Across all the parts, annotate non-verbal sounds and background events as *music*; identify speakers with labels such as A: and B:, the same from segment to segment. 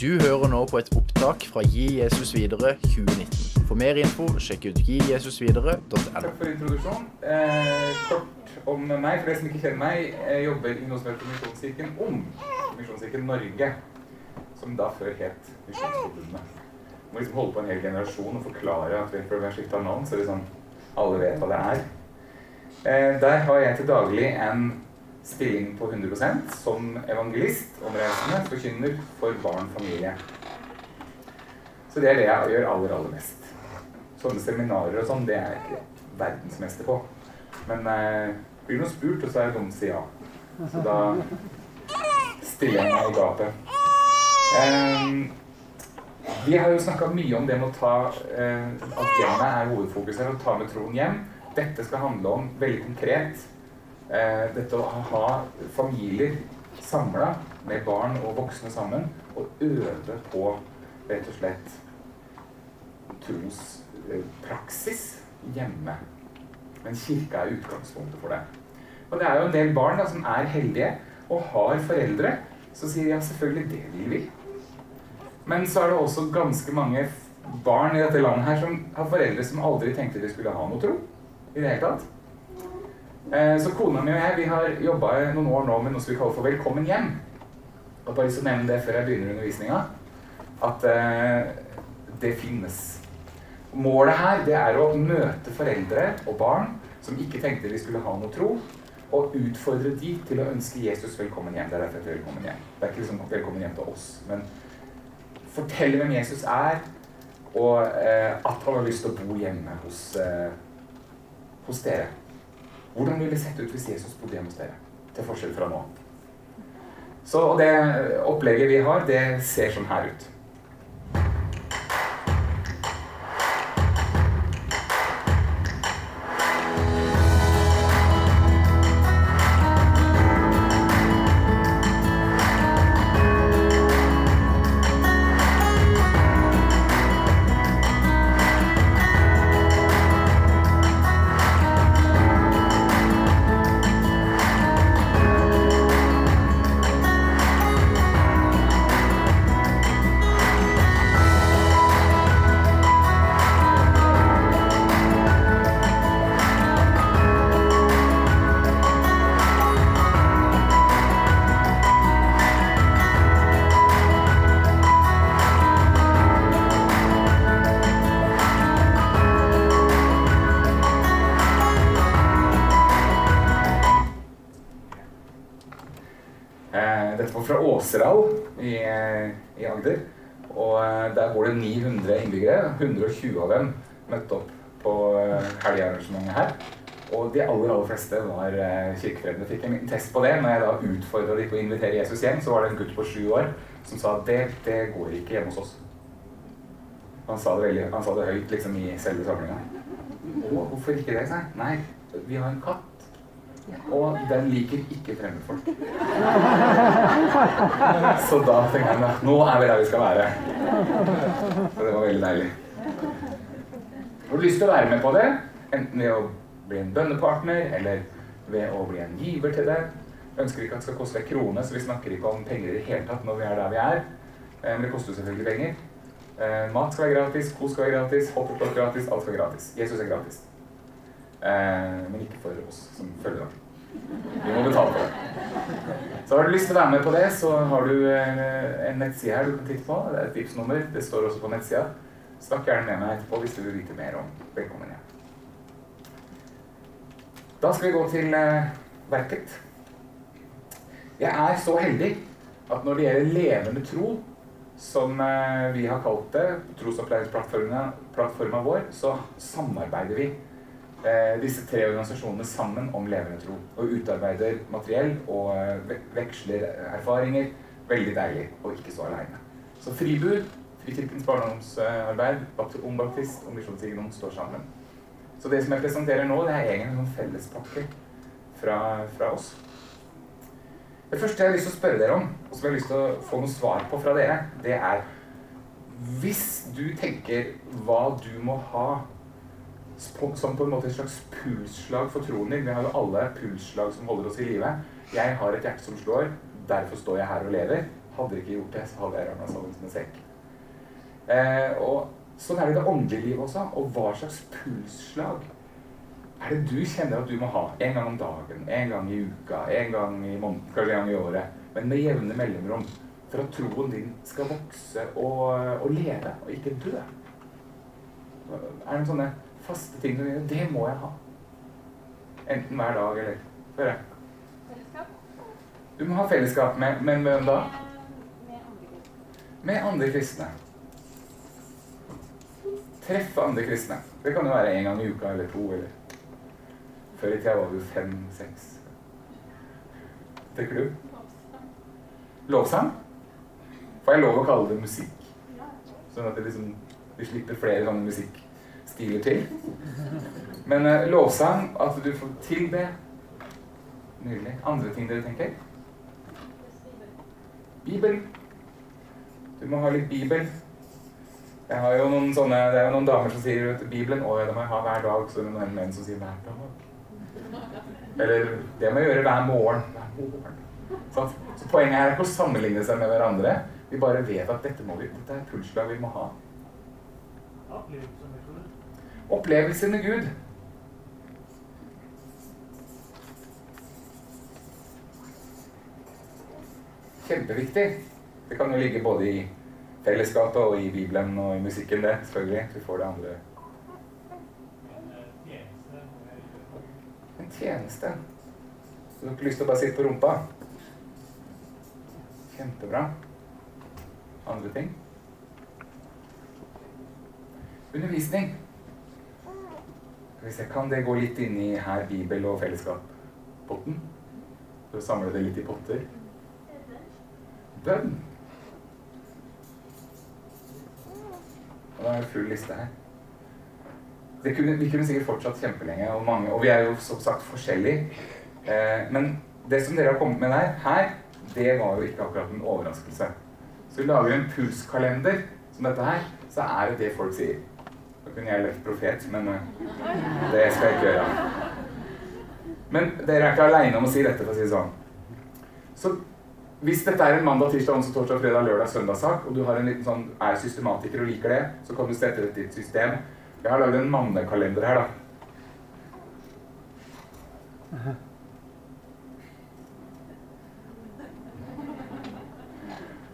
A: Du hører nå på et opptak fra Gi Jesus videre 2019. For mer info, sjekk ut gijesusvidere.no.
B: Takk for introduksjonen. Eh, kort om meg, for de som ikke kjenner meg. Jeg jobber i noe som heter Misjonskirken Om. Misjonskirken Norge. Som da før het Misjonsforbundet. Må liksom holde på en hel generasjon og forklare at vi vi har skifta navn, så liksom alle vet hva det er. Eh, der har jeg til daglig en stilling på 100% som evangelist, omreisende, forkynner for barn og familie. Så det er det jeg gjør aller, aller mest. Sånne seminarer og sånn, det er jeg ikke verdensmester på. Men eh, blir noe spurt, og så er det dumt å si ja. Så da stiller jeg meg i gapet. Eh, vi har jo snakka mye om det med å ta eh, at hjemmet er hovedfokuset å ta med troen hjem. Dette skal handle om veldig konkret dette å ha familier samla med barn og voksne sammen og øve på rett og slett trospraksis hjemme. Men kirka er utgangspunktet for det. Og det er jo en del barn da, som er heldige og har foreldre som sier ja, selvfølgelig, det vil vi. Men så er det også ganske mange barn i dette landet her som har foreldre som aldri tenkte de skulle ha noe tro. I det hele tatt. Eh, så kona mi og jeg vi har jobba noen år nå med noe som vi kaller for Velkommen hjem. Og bare lyst til nevne det før jeg begynner undervisninga, at eh, det finnes. Målet her det er å møte foreldre og barn som ikke tenkte de skulle ha noe tro, og utfordre de til å ønske Jesus velkommen hjem. Det er derfor velkommen hjem. Det er ikke liksom velkommen hjem til oss, men fortelle hvem Jesus er, og eh, at han har lyst til å bo hjemme hos, hos dere. Hvordan ville det sett ut hvis Jesus bodde hjemme hos dere? Til forskjell fra nå. Så det opplegget vi har, det ser sånn her ut. Eh. Fikk en test på det. Når jeg da utfordra de på å invitere Jesus hjem, så var det en gutt på sju år som sa at det, det går ikke hjemme hos oss. Han sa det, veldig, han sa det høyt liksom i selve samlinga. Å, hvorfor ikke det? sa. Nei, vi har en katt. Og den liker ikke fremmedfolk. *laughs* Så da tenkte jeg at nå er vi der vi skal være. Så det var veldig deilig. Har du lyst til å være med på det, enten ved å bli en bønnepartner eller ved å bli en giver til det Ønsker ikke at det skal koste en krone, så vi snakker ikke om penger i det hele tatt når vi er der vi er. Eh, Men det koster selvfølgelig penger. Eh, Mat skal være gratis, kos skal være gratis, hoppeklokk gratis, alt skal være gratis. Jesus er gratis. Eh, men ikke for oss som følger ham. Vi må betale for det. Så har du lyst til å være med på det, så har du en nettside her du kan titte på. Det er et tipsnummer. Det står også på nettsida. Snakk gjerne med meg etterpå hvis du vil vite mer om Velkommen hjem. Da skal vi gå til eh, verket. Jeg er så heldig at når det gjelder levende tro, som eh, vi har kalt det, trosopplæringsplattforma vår, så samarbeider vi eh, disse tre organisasjonene sammen om levende tro. Og utarbeider materiell og veksler erfaringer. Veldig deilig, og ikke så aleine. Så Fribud, Frikirkens barndomsarbeid, Baptist- Ung Baptist og Misjonskirken står sammen. Så det som jeg presenterer nå, det er egentlig en fellespakker fellespakke fra, fra oss. Det første jeg har lyst til å spørre dere om, og som jeg har lyst til å få noe svar på fra dere, det er Hvis du tenker hva du må ha som på en måte et slags pulsslag for troen din Vi har jo alle pulsslag som holder oss i live. Jeg har et hjerte som slår, derfor står jeg her og lever. Hadde ikke gjort det, så hadde jeg ramla sammen som en sekk. Eh, og sånn er det i det åndelige livet også. Og hva slags pulsslag er det du kjenner at du må ha en gang om dagen, en gang i uka, en gang i måneden, kanskje en gang i året, men med jevne mellomrom, for at troen din skal vokse og, og leve, og ikke dø? Er det sånne faste ting du gjør? Det må jeg ha. Enten hver dag eller Fellesskap? Du må ha fellesskap med, med hvem da? Med andre kristne. Treffe andre kristne. Det kan jo være en gang i uka eller to. eller Før i tida var det jo fem-seks. Tenker du? Lovsang? Får jeg lov å kalle det musikk? Sånn at det liksom, vi slipper flere sånne musikkstiler til. Men uh, lovsang, at du får tilbe Nydelig. Andre ting dere tenker? Bibel. Du må ha litt Bibel. Jeg har jo noen sånne, Det er jo noen damer som sier at Bibelen å, det må jeg ha hver dag. Så det er noen menn som sier hver dag. Eller det må jeg gjøre hver morgen. Hver morgen. Sånn. Så poenget her er ikke å sammenligne seg med hverandre. Vi bare vet at dette, må vi, dette er pulsslag vi må ha. Opplevelser med Gud. Kjempeviktig. Det kan jo ligge både i fellesskapet og i Bibelen og i musikken, det. Selvfølgelig. Vi får det andre. En tjeneste. Du har ikke lyst til å bare sitte på rumpa? Kjempebra. Andre ting? Undervisning. Hvis jeg kan det gå litt inn i her Bibel og fellesskap-potten? For å samle det litt i potter? Bønn. Og da er det full liste her. Kunne, vi kunne sikkert fortsatt kjempelenge, og, mange, og vi er jo som sagt forskjellige. Eh, men det som dere har kommet med der, her, det var jo ikke akkurat en overraskelse. Så vi lager en pulskalender som dette her, så er det det folk sier. Da kunne jeg lekt profet, men eh, det skal jeg ikke gjøre. Men dere er ikke aleine om å si dette, for å si det sånn. Så hvis dette er en mandag, tirsdag, onsdag, torsdag, fredag, lørdag, søndag-sak, og du har en liten sånn, er systematiker og liker det, så kan du sette dette i et system. Jeg har lagd en mannekalender her, da.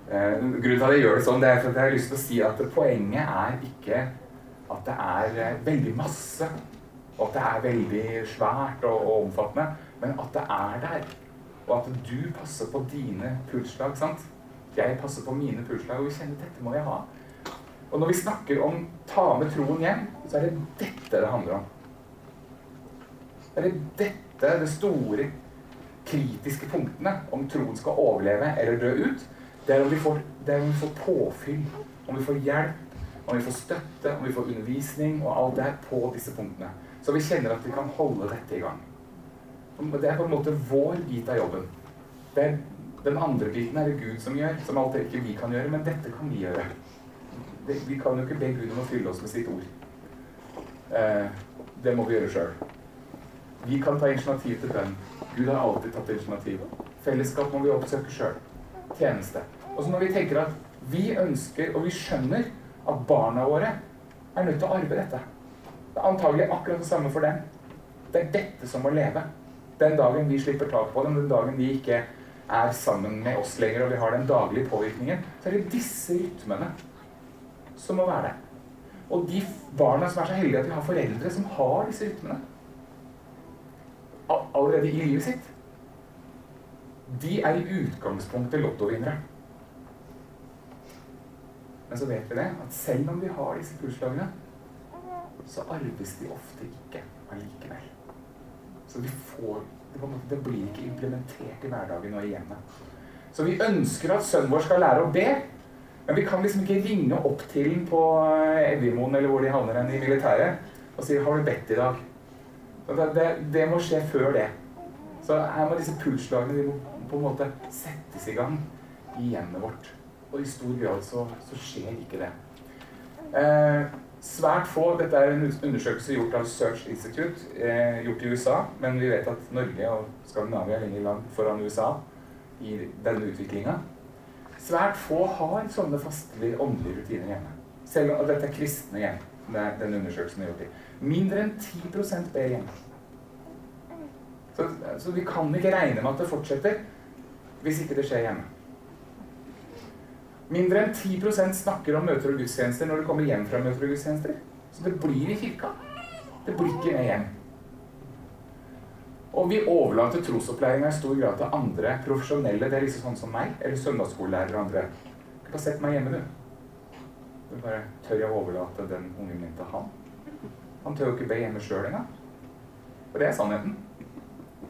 B: Eh, grunnen til at jeg gjør det sånn, det er at jeg har lyst til å si at poenget er ikke at det er eh, veldig masse, og at det er veldig svært og, og omfattende, men at det er der. Og at du passer på dine pulsslag. sant? Jeg passer på mine pulsslag, og vi kjenner dette må jeg ha. Og når vi snakker om ta med troen hjem, så er det dette det handler om. Det er dette, det store, kritiske punktene om troen skal overleve eller dø ut. Det er om vi får, om vi får påfyll, om vi får hjelp, om vi får støtte, om vi får undervisning og alt det her på disse punktene. Så vi kjenner at vi kan holde dette i gang. Det er på en måte vår bit av jobben. Er, den andre biten er det Gud som gjør, som alt det ikke vi kan gjøre, men dette kan vi gjøre. Det, vi kan jo ikke be Gud om å fylle oss med sitt ord. Eh, det må vi gjøre sjøl. Vi kan ta initiativ til bønn. Gud har alltid tatt initiativ. Fellesskap må vi oppsøke sjøl. Tjeneste. Og så når vi tenker at vi ønsker, og vi skjønner, at barna våre er nødt til å arve dette Det er antagelig akkurat det samme for dem. Det er dette som må leve. Den dagen vi slipper tak på dem, den dagen de ikke er sammen med oss lenger, og vi har den daglige påvirkningen, så er det disse rytmene som må være der. Og de barna som er så heldige at de har foreldre som har disse rytmene allerede i livet sitt, de er i utgangspunktet lottovinnere. Men så vet vi det, at selv om vi har disse pulslagene, så arves de ofte ikke allikevel. Så vi får det, det blir ikke implementert i hverdagen og i hjemmet. Så vi ønsker at sønnen vår skal lære å be, men vi kan liksom ikke ringe opp til den på eh, Evjemoen eller hvor de havner i militæret, og si 'Har du bedt i dag?' Det, det, det, må skje før det. Så her må disse pulsslagene de på en måte settes i gang i hjemmet vårt. Og i stor grad så, så skjer ikke det. Eh, Svært få. Dette er en undersøkelse gjort av Search Institute, eh, gjort i USA. Men vi vet at Norge og Skandinavia er lenger langt foran USA i denne utviklinga. Svært få har sånne fastelige åndelige rutiner hjemme. Selv om dette er kristne hjem. Det den undersøkelsen er gjort i. Mindre enn 10 ber hjemme. Så, så, vi kan ikke regne med at det fortsetter hvis ikke det skjer hjemme. Mindre enn 10% snakker om møter og gudstjenester når de kommer hjem fra møter og gudstjenester. Så det blir i kirka. Det blir ikke med hjem. Og vi overlater trosopplæringa i stor grad til andre profesjonelle. Det er liksom sånn som meg, eller søndagsskolelærere og andre. Du bare sett meg hjemme, du. Du bare Tør jeg overlate den ungen min til han? Han tør jo ikke be hjemme sjøl engang. Og det er sannheten.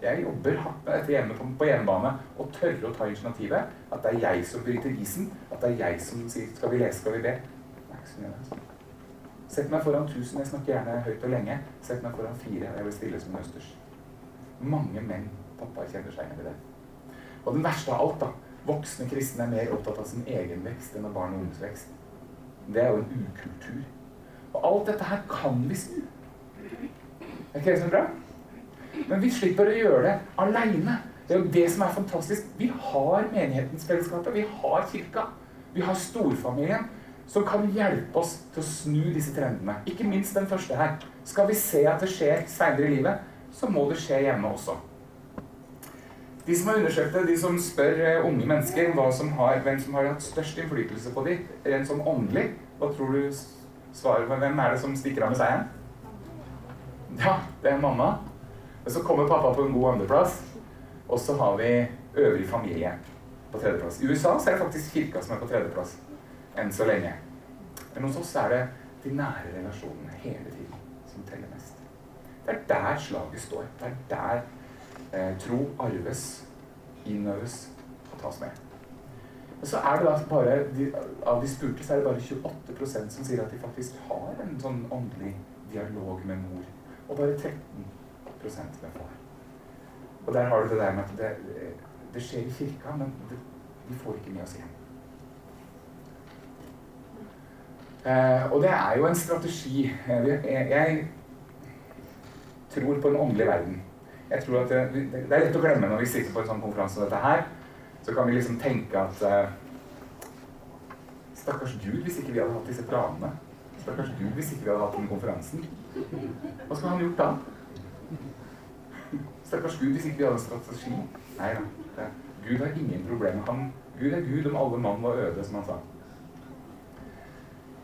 B: Jeg jobber dette hjemme på, på hjemmebane og tørre å ta initiativet. At det er jeg som bryter isen. At det er jeg som sier 'skal vi lese, skal vi be'. Det er ikke så. Sett meg foran tusen. Jeg snakker gjerne høyt og lenge. Sett meg foran fire. Jeg blir stille som en østers. Mange menn pappaer kjenner seg igjen i det. Og den verste av alt, da. Voksne kristne er mer opptatt av sin egen vekst enn av barn og unges vekst. Det er jo en ukultur. Og alt dette her kan vi snu. Er ikke det så bra? Men vi slipper å gjøre det aleine. Det er jo det som er fantastisk. Vi har menighetens fellesskap. Vi har kirka. Vi har storfamilien som kan hjelpe oss til å snu disse trendene. Ikke minst den første her. Skal vi se at det skjer seinere i livet, så må det skje hjemme også. De som har undersøkt det, de som spør eh, unge mennesker som har, hvem som har hatt størst innflytelse på dem, rent sånn åndelig, hva tror du svaret hvem er det som stikker av med seieren? Ja, det er mamma. Men så kommer pappa på en god andreplass. Og så har vi øvrig familie på tredjeplass. I USA så er det faktisk kirka som er på tredjeplass. Enn så lenge. Men hos oss er det de nære relasjonene hele tiden som teller mest. Det er der slaget står. Det er der eh, tro arves, innøves og tas med. Og så er det da bare, de, Av de spurte så er det bare 28% som sier at de faktisk har en sånn åndelig dialog med mor. Og bare 13 med far. Og der har du det der med at det, det skjer i kirka, men det, vi får ikke med oss hjem. Eh, og det er jo en strategi. Jeg, jeg tror på en åndelig verden. Jeg tror at det, det, er lett å glemme når vi sitter på en sånn konferanse som dette her. Så kan vi liksom tenke at eh, Stakkars Gud hvis ikke vi hadde hatt disse planene. Stakkars Gud hvis ikke vi hadde hatt den konferansen. Hva skulle han gjort da? Stakkars Gud hvis ikke vi hadde en strategi. Nei da. Gud har ingen problemer. Gud er Gud om alle mann var øde, som han sa.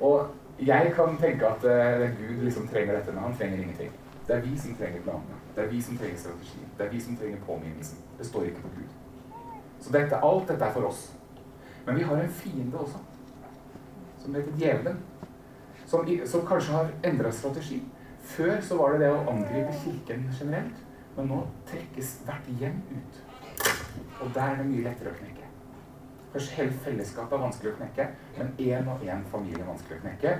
B: Og jeg kan tenke at uh, Gud liksom trenger dette, men han trenger ingenting. Det er vi som trenger planene. Det er vi som trenger strategien. Det er vi som trenger påminnelsen. Det står ikke på Gud. Så dette, alt dette er for oss. Men vi har en fiende også, som heter djevelen. Som, som kanskje har endra strategi. Før så var det det å angripe Kirken generelt. Men nå trekkes hvert hjem ut. Og der er det mye lettere å knekke. Kanskje hele fellesskapet er vanskelig å knekke, men én og én familie er vanskelig å knekke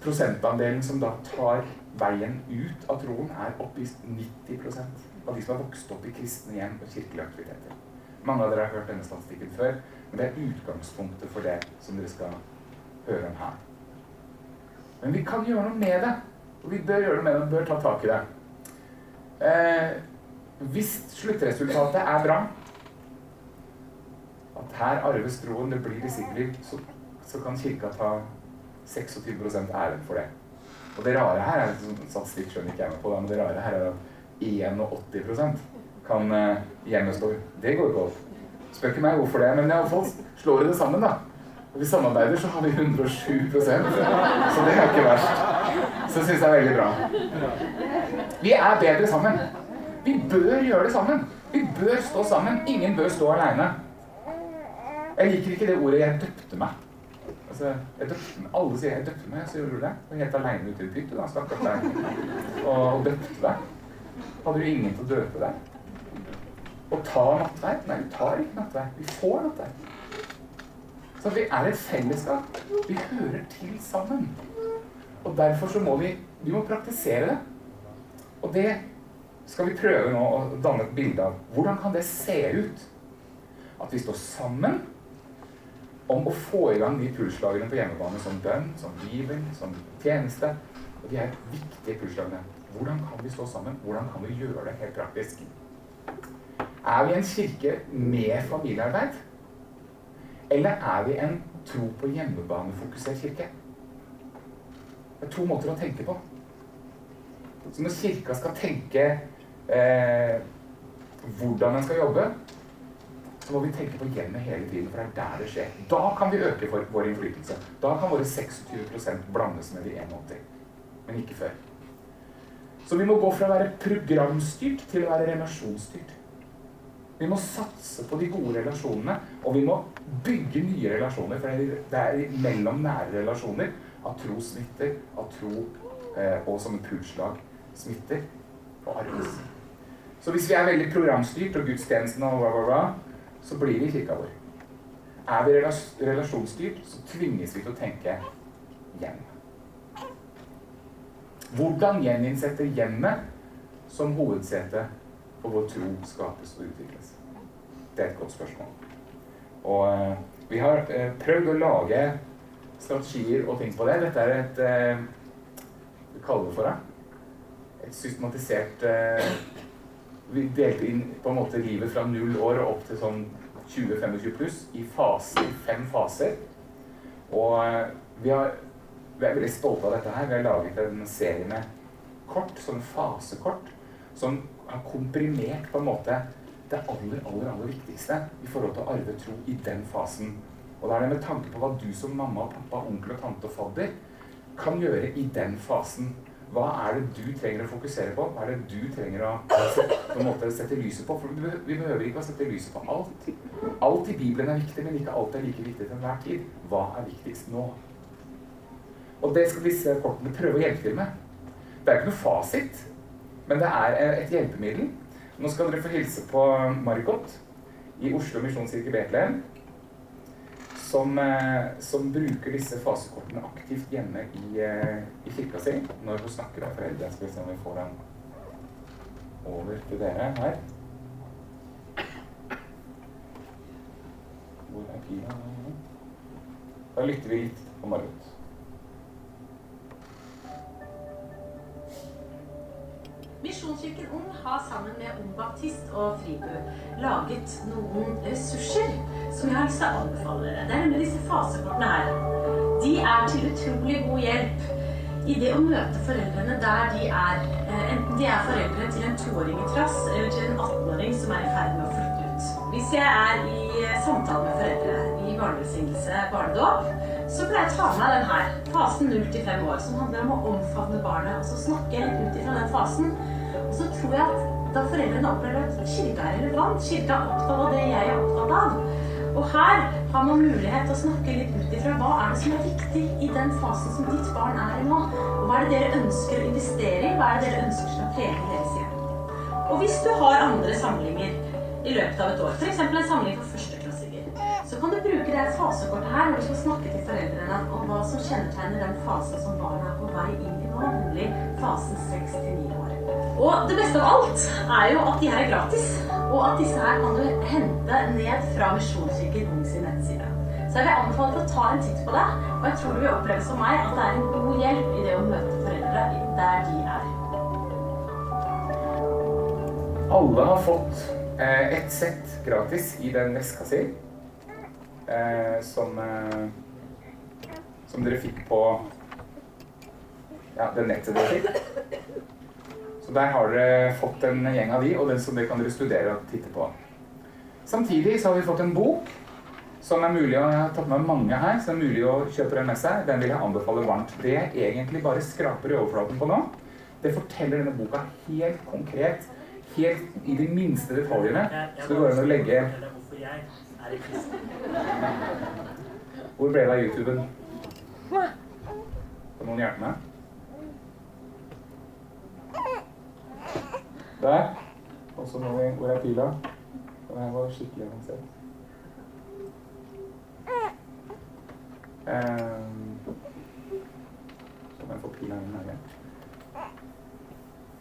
B: prosentandelen som da tar veien ut av troen, er oppe i 90 av de som har vokst opp i kristne hjem og kirkelige aktiviteter. Mange av dere har hørt denne statistikken før, men det er utgangspunktet for det som dere skal høre om her. Men vi kan gjøre noe med det, og vi bør gjøre noe med det, vi bør ta tak i det. Eh, hvis sluttresultatet er bra, at her arves troen, det blir disippler, så, så kan Kirka ta 26 æren for det. Og det rare her er statistikk skjønner ikke jeg meg på, men det rare her er at 81% kan eh, hjemme Det går ikke opp. Spør ikke meg hvorfor det, men iallfall slår vi det sammen, da. Og vi samarbeider, så har vi 107% Så det er ikke verst. Så syns jeg er veldig bra. Vi er bedre sammen. Vi bør gjøre det sammen. Vi bør stå sammen. Ingen bør stå aleine. Jeg liker ikke det ordet 'jeg døpte meg'. Altså, jeg døpte meg. Alle sier 'jeg døpte meg', så gjorde du det. Du helt aleine ute i et da, stakkars deg. Og døpte deg. Hadde du ingen til å døpe deg? Og ta nattverd? Nei, vi tar ikke nattverd. Vi får nattverd. Så vi er et fellesskap. Vi hører til sammen. Og derfor så må vi, vi må praktisere det. Og det skal vi prøve nå å danne et bilde av. Hvordan kan det se ut? At vi står sammen om å få i gang de pulslagene på hjemmebane som bønn, som bibel, som tjeneste. Og de er viktige pulslagene. Hvordan kan vi stå sammen? Hvordan kan vi gjøre det helt praktisk? Er vi en kirke med familiearbeid? Eller er vi en tro på hjemmebane-fokusert kirke? Det er to måter å tenke på. Så når kirka skal tenke eh, hvordan den skal jobbe, så må vi tenke på hjemmet hele tiden, for det er der det skjer. Da kan vi øke for vår innflytelse. Da kan våre 26% blandes med de 81, men ikke før. Så vi må gå fra å være programstyrt til å være relasjonsstyrt. Vi må satse på de gode relasjonene, og vi må bygge nye relasjoner. For det er mellom nære relasjoner at tro smitter, at tro eh, og som et pulsslag smitter og arves. Så hvis vi er veldig programstyrt og gudstjenesten og hva, hva, hva, så blir vi kirka vår. Er vi relasjonsstyrt, så tvinges vi til å tenke hjem. Hvordan gjeninnsette hjemmet som hovedsete for vår tro skapes og utvikles? Det er et godt spørsmål. Og uh, vi har uh, prøvd å lage strategier og ting på det. Dette er et uh, Vi kaller det for det. Et systematisert Vi delte inn på en måte livet fra null år og opp til sånn 20-25 pluss i faser, fem faser. Og vi, har, vi er veldig stolte av dette her. Vi har laget en serie med kort, sånn fasekort, som har komprimert på en måte det aller, aller, aller viktigste i forhold til å arve tro i den fasen. Og da er det med tanke på hva du som mamma, pappa, onkel og tante og fadder kan gjøre i den fasen. Hva er det du trenger å fokusere på? Hva er det du trenger å på en måte sette lyset på? For vi behøver ikke å sette lyset på alt. Alt i Bibelen er viktig, men ikke alt er like viktig til enhver tid. Hva er viktigst nå? Og det skal disse kortene prøve å hjelpe til med. Det er ikke noe fasit, men det er et hjelpemiddel nå skal dere få hilse på Margot i Oslo misjonskirke Betlehem, som, eh, som, bruker disse fasekortene aktivt hjemme i, eh, i kirka si når hun snakker med foreldre. Skal vi se om vi får dem over til dere her. Hvor er pila? Da lytter vi litt på Margot.
C: Misjonskirken Ung har sammen med Ung Baptist og Fribu laget noen ressurser som jeg har lyst til å anbefale dere. Det er nemlig disse fasekortene her. De er til utrolig god hjelp i det å møte foreldrene der de er. Eh, enten de er foreldre til en toåring i trass eller til en 18-åring som er i ferd med å flytte ut. Hvis jeg er i eh, samtale med foreldre i barnevisignelse, barnedåp, så pleier jeg å ta med den her. Fasen 0 til 5 år, som handler om å omfavne barnet. Og snakke ut ifra den fasen så tror jeg at da foreldrene opplever at kirka er relevant, kirka er opptatt av det jeg er opptatt av, og her har man mulighet til å snakke litt ut ifra hva er det som er viktig i den fasen som ditt barn er i nå. Og hva er det dere ønsker å investere i? Hva er det dere ønsker skal prege deres hjem? Og hvis du har andre samlinger i løpet av et år, f.eks. en samling for førsteklassinger, så kan du bruke det fasekortet her når du skal snakke til foreldrene om hva som kjennetegner den fasen som barna er på vei inn i nå, nemlig fasen 6 til 9 år. Og det beste av alt er jo at de her er gratis, og at disse her kan du hente ned fra Misjonskirken Ung sin nettside. Så jeg vil anbefale deg å ta en titt på det, og jeg tror du vil oppleve som meg at det er en god hjelp i det å møte foreldre der de er.
B: Alle har fått eh, ett sett gratis i den veska si, eh, som, eh, som dere fikk på ja, det nettet dere fikk. Så der har dere fått en gjeng av de, og den som dere kan dere studere og titte på. Samtidig så har vi fått en bok som er mulig å, Jeg har tatt med mange her, så det er mulig å kjøpe den med seg. Den vil jeg anbefale varmt. Det jeg egentlig bare skraper i overflaten på nå, det forteller denne boka helt konkret, helt i de minste detaljene. Så det går an å legge Hvor ble det av YouTuben? Kan noen hjelpe meg? Der. Og så må vi Hvor er pila? Den her var skikkelig avansert. Um, så må jeg få pila inn her igjen.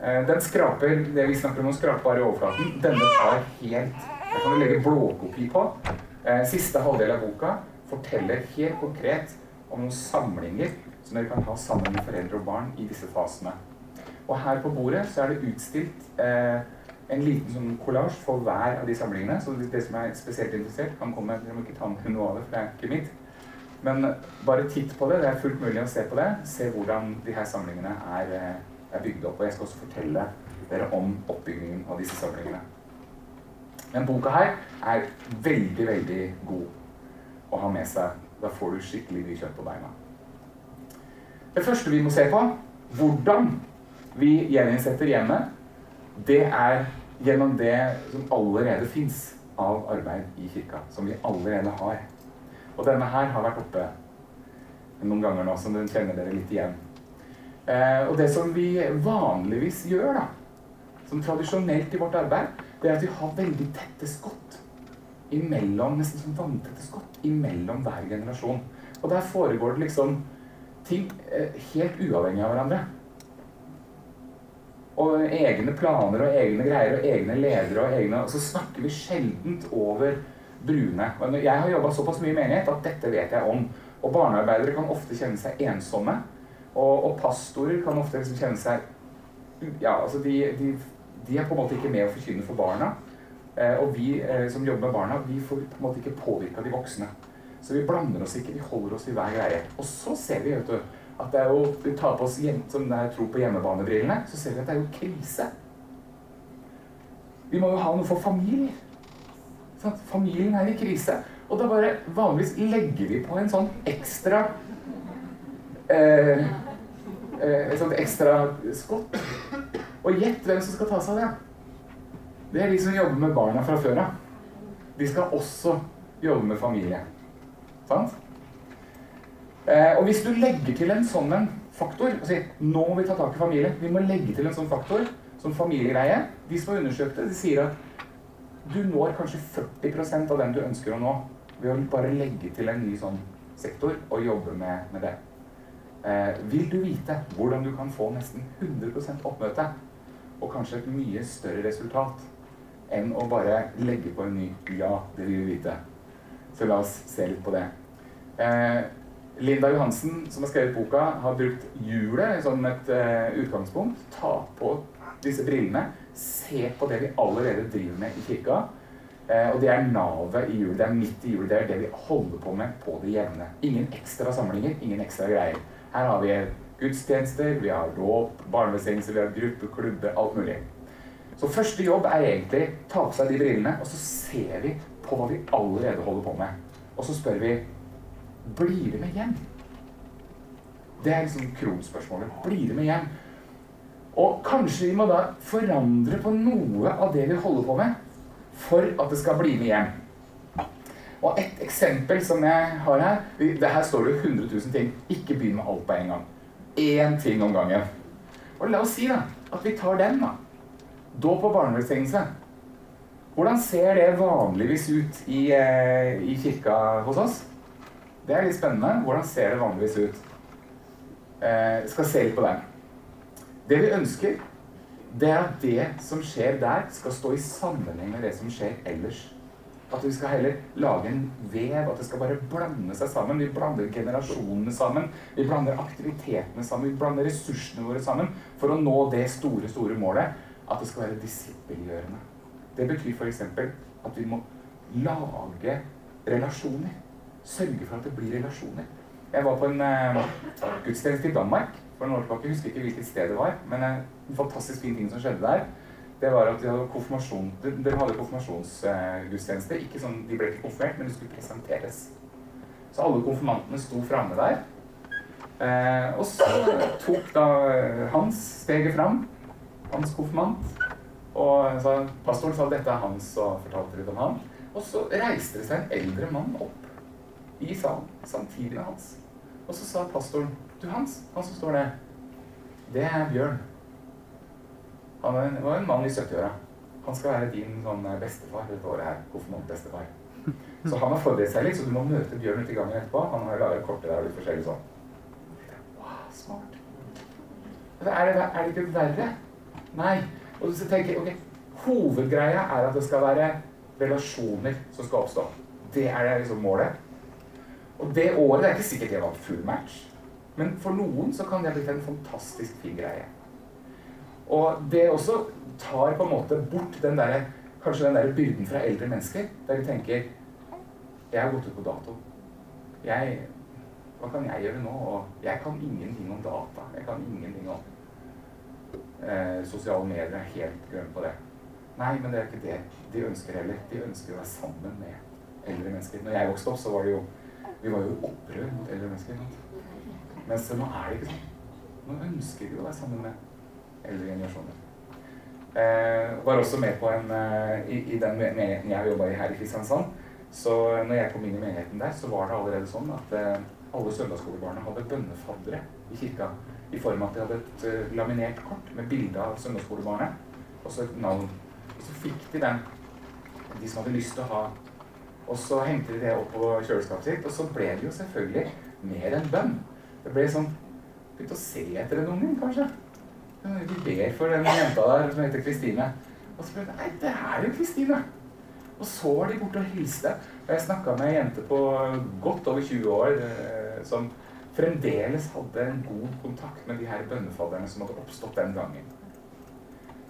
B: Uh, den skraper det vi snakker om å skrape bare i overflaten. Denne tar helt Der kan du legge blåkopi på. Uh, siste halvdel av boka forteller helt konkret om noen samlinger som dere kan ha sammen med foreldre og barn i disse fasene. Og her på bordet så er det utstilt eh, en liten sånn kollasj for hver av de samlingene. Så det som er spesielt interessert, kan komme. Dere må ikke ta med noe av det, for det er ikke mitt. Men bare titt på det. Det er fullt mulig å se på det. Se hvordan de her samlingene er, er bygd opp. Og jeg skal også fortelle dere om oppbyggingen av disse samlingene. Men boka her er veldig, veldig god å ha med seg. Da får du skikkelig mye kjøtt på beina. Det første vi må se på, hvordan vi gjeninnsetter hjemmet, det er gjennom det som allerede fins av arbeid i kirka. Som vi allerede har. Og denne her har vært oppe noen ganger nå, som den kjenner dere litt igjen. Eh, og det som vi vanligvis gjør, da, som tradisjonelt i vårt arbeid, det er at vi har veldig tette skott imellom, nesten som vanntette skott imellom hver generasjon. Og der foregår det liksom ting eh, helt uavhengig av hverandre. Og egne planer og egne greier og egne ledere og egne så snakker vi sjeldent over brune. Jeg har jobba såpass mye i menighet at dette vet jeg om. Og barnearbeidere kan ofte kjenne seg ensomme. Og, og pastorer kan ofte liksom kjenne seg Ja, altså de, de, de, er på en måte ikke med å forkynne for barna. Eh, og vi eh, som jobber med barna, vi får på en måte ikke påvirka de voksne. Så vi blander oss ikke, vi holder oss i hver greie. Og så ser vi vet du, at det er jo, vi tar på oss hjem, som det er tro på hjemmebanebrillene, så ser vi at det er jo krise. Vi må jo ha noe for familier. Sånn, familien er i krise. Og da bare vanligvis legger vi på en sånn ekstra eh, eh, Et sånt ekstra skott. Og gjett hvem som skal ta seg av det. Det er de som jobber med barna fra før av. De skal også jobbe med familie. Sant? Eh, og hvis du legger til en sånn en faktor og sier nå må vi ta tak i familie, vi må legge til en sånn faktor, sånn familiegreie De som har undersøkt det, de sier at du når kanskje 40% av den du ønsker å nå, ved å bare legge til en ny sånn sektor og jobbe med, med det. Eh, vil du vite hvordan du kan få nesten 100 oppmøte, og kanskje et mye større resultat, enn å bare legge på en ny 'ja, det vil vi vite'? Så la oss se litt på det. Eh, Linda Johansen, som har skrevet boka, har brukt hjulet som et uh, utgangspunkt. Ta på disse brillene se på det vi allerede driver med i kirka. Eh, og det er navet i hjulet. Det er midt i hjulet. Det er det vi holder på med på det jevne. Ingen ekstra samlinger, ingen ekstra greier. Her har vi gudstjenester, vi har dåp, barnevernstjenester, vi har gruppeklubber, alt mulig. Så første jobb er egentlig ta på seg de brillene, og så ser vi på hva vi allerede holder på med. Og så spør vi blir det med hjem. Det er liksom kronspørsmålet. Blir det med hjem? Og kanskje vi må da forandre på noe av det vi holder på med, for at det skal bli med hjem. Og et eksempel som jeg har her det Her står det 100 000 ting. Ikke begynn med alt på en gang. Én ting om gangen. Og la oss si da, at vi tar den. da. Dåp og barnevelsignelse. Hvordan ser det vanligvis ut i, eh, i, kirka hos oss? Det er litt spennende. Hvordan ser det vanligvis ut? Eh, skal se litt på den. Det vi ønsker, det er at det som skjer der, skal stå i sammenheng med det som skjer ellers. At vi skal heller lage en vev, at det skal bare blande seg sammen. Vi blander generasjonene sammen, vi blander aktivitetene sammen, vi blander ressursene våre sammen for å nå det store, store målet at det skal være disippelgjørende. Det betyr f.eks. at vi må lage relasjoner. Sørge for at det blir relasjoner. Jeg var på en uh, gudstjeneste i Danmark for noen år tilbake. Jeg husker ikke hvilket sted det var, men en fantastisk fin ting som skjedde der, det var at de hadde konfirmasjon, de hadde konfirmasjonsgudstjeneste. Ikke sånn, De ble ikke konfirmert, men de skulle presenteres. Så alle konfirmantene sto framme der. Eh, og så tok da Hans steget fram, hans konfirmant, og sa, pastoren sa dette er hans, og fortalte litt om han. Og så reiste det seg en eldre mann opp i salen samtidig med Hans. Og så sa pastoren Du, Hans, han som står der, det er Bjørn. Han var en mann i 70-åra. Han skal være din sånn eh, bestefar dette året her. Konfirmantbestefar. *laughs* Så han har forberedt seg litt, så du må møte Bjørn ute i gangen etterpå. Han har laget kortet der og litt forskjellig sånn. Wow, smart. Er det, er det ikke verre? Nei. Og så tenker jeg, ok, Hovedgreia er at det skal være relasjoner som skal oppstå. Det er liksom målet. Og det året det er ikke sikkert det var full match, men for noen så kan det ha blitt en fantastisk fin greie. Og det også tar på en måte bort den der, kanskje den der byrden fra eldre mennesker, der de tenker Jeg har gått ut på dato. Jeg, hva kan jeg gjøre nå? Og jeg kan ingenting om data. Jeg kan ingenting om eh, sosiale medier. Jeg er helt grønn på det. Nei, men det er ikke det de ønsker heller. De ønsker å være sammen med eldre mennesker. Når jeg vokste opp, så var det jo Vi var jo opprørt opprør mot eldre mennesker. Mens nå er det ikke sånn. Nå ønsker vi å være sammen med eldre generasjoner. Eh, var også med på en eh, i, i, den menigheten jeg jobba i her i Kristiansand. Så når jeg kom inn i menigheten der, så var det allerede sånn at eh, alle søndagsskolebarna hadde bønnefaddere i kirka. I form av at de hadde et uh, laminert kort med bilde av søndagsskolebarnet og så et navn. Og så fikk de den, de som hadde lyst til å ha. Og så hengte de det opp på kjøleskapet sitt, og så ble det jo selvfølgelig mer enn bønn. Det ble sånn Begynte å se etter en unge, kanskje. Vi ber for den jenta der som heter Kristine. Og så ble det Nei, det er jo Kristine! Og så var de borte og hilste. Og jeg snakka med ei jente på godt over 20 år eh, som fremdeles hadde en god kontakt med de her bønnefadderne som hadde oppstått den gangen.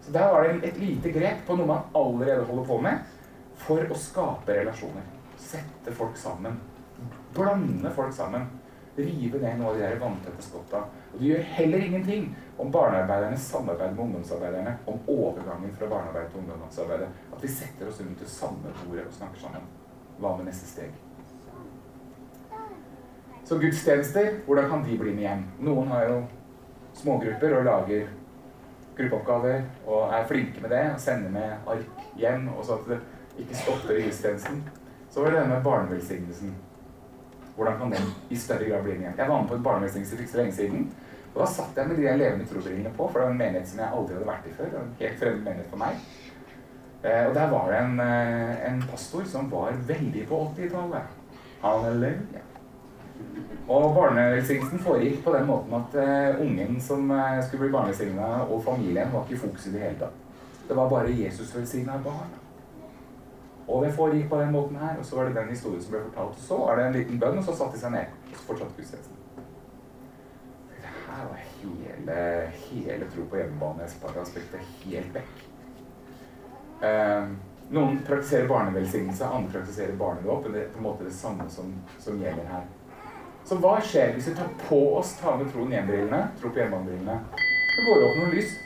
B: Så der var det et lite grep på noe man allerede holder på med, for å skape relasjoner. Sette folk sammen. Blande folk sammen. Rive ned noe av de der vanntette skotta. Og det gjør heller ingenting om barnearbeidernes samarbeid med ungdomsarbeiderne, om overgangen fra barnearbeid til ungdomsarbeid. At vi setter oss rundt det samme bordet og snakker sammen. Hva med neste steg? Så gudstjenester, hvordan kan de bli med hjem? Noen har jo smågrupper og lager gruppeoppgaver og er flinke med det og sender med ark hjem, og så at ikke stopper i gudstjenesten. Så var det denne barnevelsignelsen. Hvordan kan den i større grad bli med? Jeg var med på en barnevelsignelse for ikke så lenge siden. Og da satt jeg med de levende trobrillene på, for det var en menighet som jeg aldri hadde vært i før. En helt fremmed menighet for meg. Eh, og der var det en, eh, en pastor som var veldig på 80-tallet. Halleluja. Og barnevelsignelsen foregikk på den måten at uh, ungen som uh, skulle bli barnevelsigna, og familien, var ikke i fokus i det hele tatt. Det var bare Jesus velsigna barn. Og det foregikk på den måten her, og så var det den historien som ble fortalt. Og Så var det en liten bønn, og så satte de seg ned. Og så fortsatte gudstjenesten. Det her var hele, hele tro på hjemmebane-aspektet helt vekk. Um, noen praktiserer barnevelsignelse, andre praktiserer barnedåp. Men det er på en måte det samme som, som gjelder her. Så hva skjer hvis vi tar på oss ta med troen hjem-brillene, tro på hjemmebrillene? Det går opp noe lys.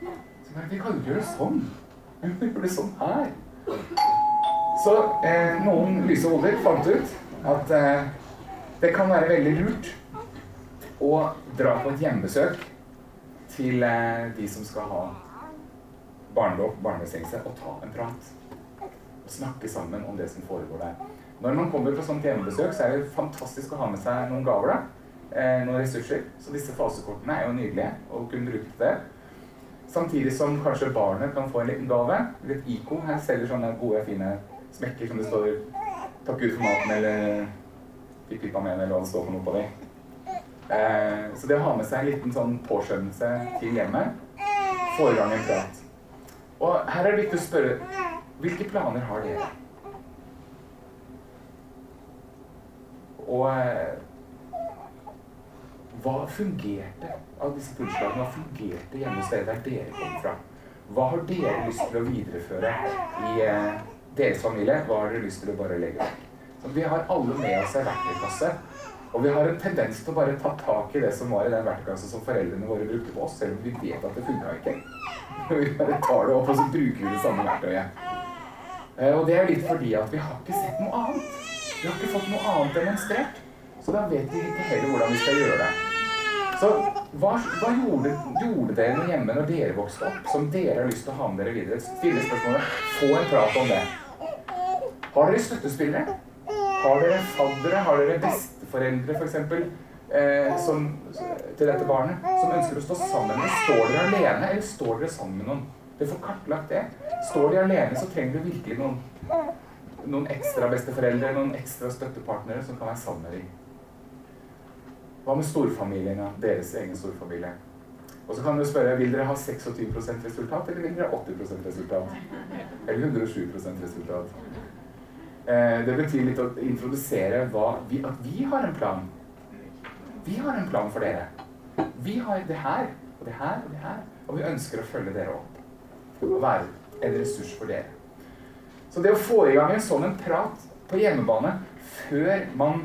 B: Så bare, Vi kan gjøre det sånn. *laughs* Vi kan gjøre det sånn her. Så eh, noen lyse hoder fant ut at eh, det kan være veldig lurt å dra på et hjemmebesøk til eh, de som skal ha barnedåp, barnebestengelse, og ta en prat. Og snakke sammen om det som foregår der. Når man kommer på sånt hjemmebesøk, så er det fantastisk å ha med seg noen gaver. da. Eh, noen ressurser. Så disse fasekortene er jo nydelige å kunne bruke til det. Samtidig som kanskje barnet kan få en liten gave. Litt IKO her selger sånne gode, fine smekker som det står 'Takk Gud for maten' eller 'Fikk pipa med eller hva det står for noe på dem. Eh, så det å ha med seg en liten sånn påskjønnelse til hjemmet får i gang en prat. Og her er det viktig å spørre hvilke planer har dere? Og eh, hva fungerte av disse pulsslagene? Hva fungerte hjemme hos dere der dere kom fra? Hva har dere lyst til å videreføre i eh, deres familie? Hva har dere lyst til å bare legge vekk? Vi har alle med oss en verktøykasse. Og vi har en tendens til å bare ta tak i det som var i den verktøykassa som foreldrene våre brukte på oss, selv om vi vet at det funka ikke. *laughs* Vi bare tar det opp, og så bruker vi det samme verktøyet. Eh, og det er litt fordi at vi har ikke sett noe annet. Vi har ikke fått noe annet demonstrert. Så da vet vi ikke heller hvordan vi skal gjøre det. Så hva, hva gjorde, gjorde, dere noe hjemme når dere vokste opp, som dere har lyst til å ha med dere videre? Stille spørsmålet. Få en prat om det. Har dere støttespillere? Har dere faddere? Har dere besteforeldre, f.eks., eh, til dette barnet, som ønsker å stå sammen med? Står dere alene, eller står dere sammen med noen? Dere får kartlagt det. Står de alene, så trenger du virkelig noen noen ekstra besteforeldre, noen ekstra støttepartnere som kan være sammen med dem. Hva med storfamilien, deres egen storfamilie? Og så kan du spørre vil dere ha 26% resultat, eller vil dere ha 80% resultat? Eller 107% resultat? Eh, det betyr litt å introdusere vi, at vi har en plan. Vi har en plan for dere. Vi har det her. Og det her og det her. Og vi ønsker å følge dere opp. Og være en ressurs for dere. Så det å få i gang en sånn en prat på hjemmebane før man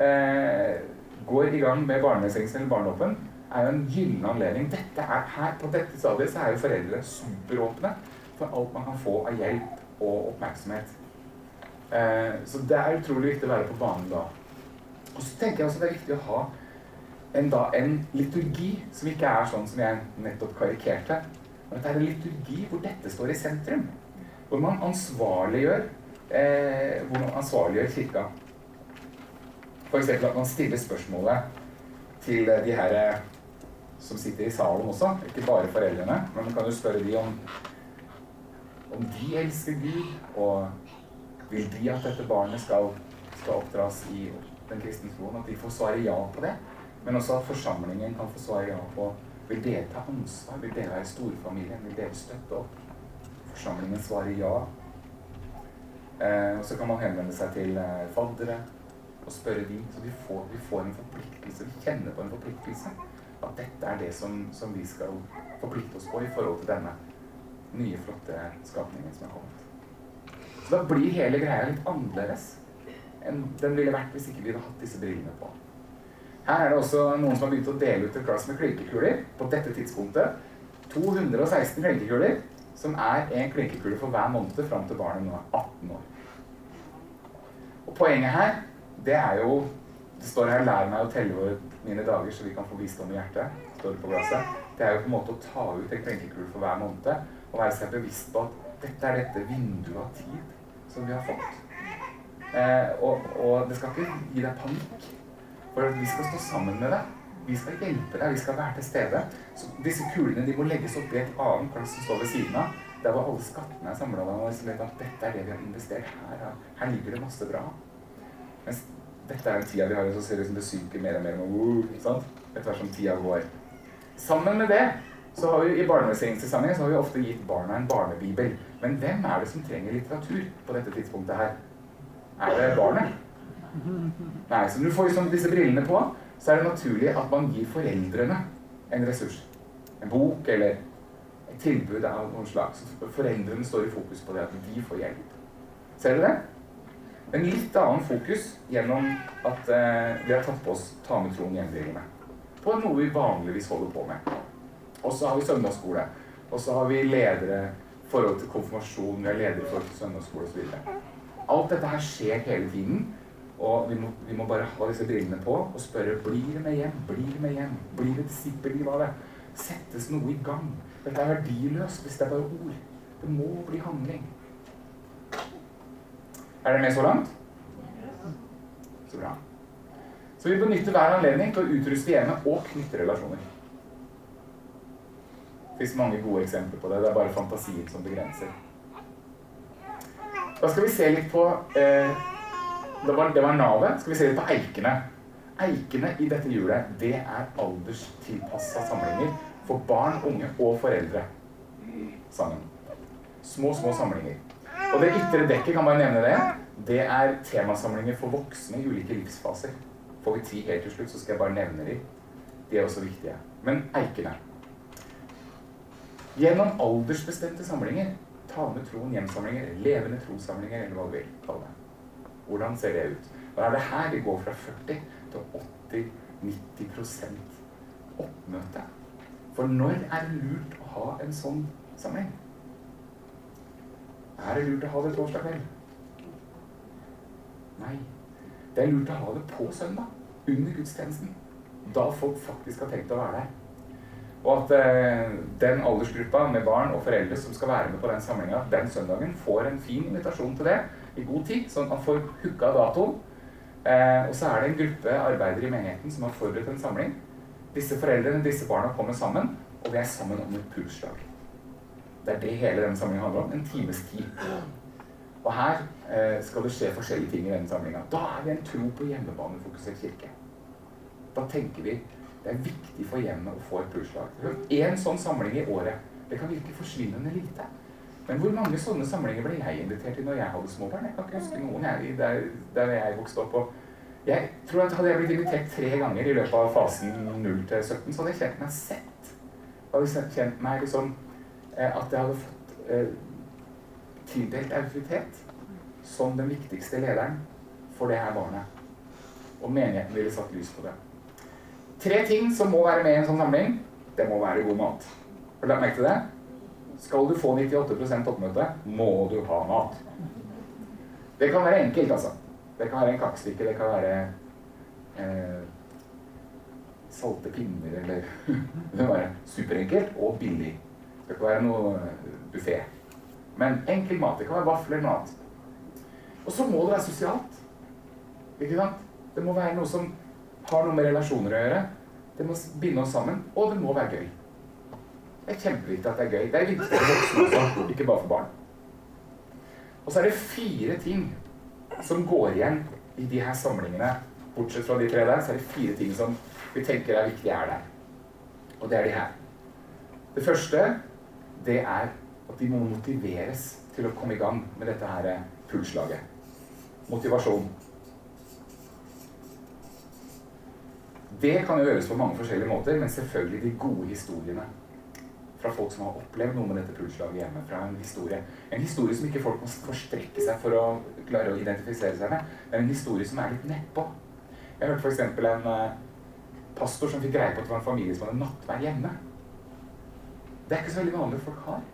B: eh, går i gang med barnesengsel eller barneåpen, er jo en gyllen anledning. Er, her, på dette stadiet så er jo foreldre superåpne for alt man kan få av hjelp og oppmerksomhet. Eh, så det er utrolig viktig å være på banen da. Og så tenker jeg også det er viktig å ha en, da, en liturgi som ikke er sånn som jeg nettopp karikerte. Men at det er en liturgi hvor dette står i sentrum. Hvor man ansvarliggjør, eh, hvor man ansvarliggjør kirka. F.eks. at man stiller spørsmålet til de her eh, som sitter i salen også, ikke bare foreldrene. Men man kan jo spørre de om, om de elsker Gud, og vil de at dette barnet skal, skal oppdras i den kristne troen? At de får svare ja på det. Men også at forsamlingen kan få svare ja på vil dere ta ansvar? Vil dere være storfamilien? Vil dere støtte opp? Forsamlingen svarer ja. Eh, og så kan man henvende seg til eh, faddere og spørre de, så vi får, vi får, en forpliktelse. Vi kjenner på en forpliktelse. At dette er det som, som, vi skal forplikte oss på i forhold til denne nye, flotte skapningen som er kommet. Så da blir hele greia litt annerledes enn den ville vært hvis ikke vi hadde hatt disse brillene på. Her er det også noen som har begynt å dele ut et glass med klinkekuler på dette tidspunktet. 216 klinkekuler, som er én klinkekule for hver måned fram til barnet nå er 18 år. Og poenget her, det er jo Det står her 'lær meg å telle mine dager, så vi kan få visdom i hjertet'. står det på glasset. Det er jo på en måte å ta ut en klinkekule for hver måned og være seg bevisst på at dette er dette vinduet av tid som vi har fått. Eh, og, og det skal ikke gi deg panikk. For vi skal stå sammen med deg. Vi skal hjelpe deg, vi skal være til stede. Så disse kulene de må legges opp i et annet glass som står ved siden av. Der hvor alle skattene er samla. At dette er det vi har investert her. Her ligger det masse bra. Mens dette er den tida vi har, så ser det ut som det synker mer og mer. Og, ikke sant? Etter hvert som tida går. Sammen med det så har vi i barnesengssammenheng så har vi ofte gitt barna en barnebibel. Men hvem er det som trenger litteratur på dette tidspunktet her? Er det barnet? Nei, så når du får liksom disse brillene på, så er det naturlig at man gir foreldrene en ressurs. En bok eller et tilbud av noen slag. Så foreldrene står i fokus på det at de får hjelp. Ser dere det? En litt annen fokus gjennom at eh, vi har tatt på oss ta med troen hjem-brillene. På noe vi vanligvis holder på med. Og så har vi søndagsskole. Og så har vi ledere forhold til konfirmasjon, vi har ledere i forhold til søndagsskole osv. Alt dette her skjer hele tiden. Og vi må, vi må, bare ha disse brillene på og spørre blir det med hjem. Blir det med hjem? Blir det disippelliv av det? Settes noe i gang? Dette er verdiløst hvis det er bare ord. Det må bli handling. Er dere med så langt? Så bra. Så vi benytter hver anledning til å utruste hjemmet og knytte relasjoner. Fins mange gode eksempler på det. Det er bare fantasien som begrenser. Da skal vi se litt på eh, det, var, var navet. Skal vi se litt på eikene. Eikene i dette hjulet, det er alderstilpassa samlinger for barn, unge og foreldre sammen. Små, små samlinger. Og det ytre dekket, kan bare nevne det, det er temasamlinger for voksne i ulike livsfaser. Får vi tid helt til slutt, så skal jeg bare nevne de. De er også viktige. Men eikene. Gjennom aldersbestemte samlinger, ta med troen hjem-samlinger, levende trossamlinger, eller hva du vil kalle det. Hvordan ser det ut? Da er det her det går fra 40 til 80-90% oppmøte. For når er det lurt å ha en sånn sammenheng? Er det lurt å ha det torsdag kveld? Nei. Det er lurt å ha det på søndag. Under gudstjenesten. Da folk faktisk har tenkt å være der. Og at eh, den aldersgruppa med barn og foreldre som skal være med på den samlinga den søndagen, får en fin invitasjon til det i god tid, sånn at man får hooka datoen. Eh, og så er det en gruppe arbeidere i menigheten som har forberedt en samling. Disse foreldrene disse barna kommer sammen, og vi er sammen om et pulsslag. Det er det hele denne samlingen handler om. En times tid. Og her eh, skal det skje forskjellige ting i denne samlinga. Da er vi en tro på hjemmebanefokusert kirke. Da tenker vi det er viktig for hjemmet å få et pulsslag. Én sånn samling i året. Det kan virke forsvinnende lite. Men hvor mange sånne samlinger ble jeg invitert til når jeg hadde småbarn? Jeg kan ikke huske noen jeg, der, der jeg vokste opp. Og jeg tror at Hadde jeg blitt invitert tre ganger i løpet av fasen 0 til 17, så hadde jeg kjent meg sett. hadde kjent meg liksom eh, At jeg hadde fått eh, tildelt autoritet som den viktigste lederen for det her barnet. Og menigheten ville satt lys på det. Tre ting som må være med i en sånn samling. Det må være god mat. Har du lagt merke til det? Skal du få 98% oppmøte, må du ha mat. Det kan være enkelt, altså. Det kan være en kakestykke, det kan være eh, salte pinner, eller *laughs* Det kan være superenkelt og billig. Det kan være noe eh, buffé. Men enkel mat. Det kan være vafler, mat. Og så må det være sosialt. Ikke sant? Det må være noe som har noe med relasjoner å gjøre. Det må binde oss sammen. Og det må være gøy. Det er kjempeviktig at det er gøy. Det er viktig for voksne også, ikke bare for barn. Og så er det fire ting som går igjen i de her samlingene. Bortsett fra de tre der, så er det fire ting som vi tenker er viktige er der. Og det er de her. Det første, det er at de må motiveres til å komme i gang med dette her pulslaget. Motivasjon. Det kan jo gjøres på mange forskjellige måter, men selvfølgelig de gode historiene. Fra folk som har opplevd noe med dette pulslaget hjemme. Fra en historie En historie som ikke folk må forstrekke seg for å klare å identifisere seg med. Men en historie som er litt nedpå. Jeg hørte f.eks. en uh, pastor som fikk greie på at det var en familie som hadde nattverd hjemme. Det er ikke så veldig vanlig folk har.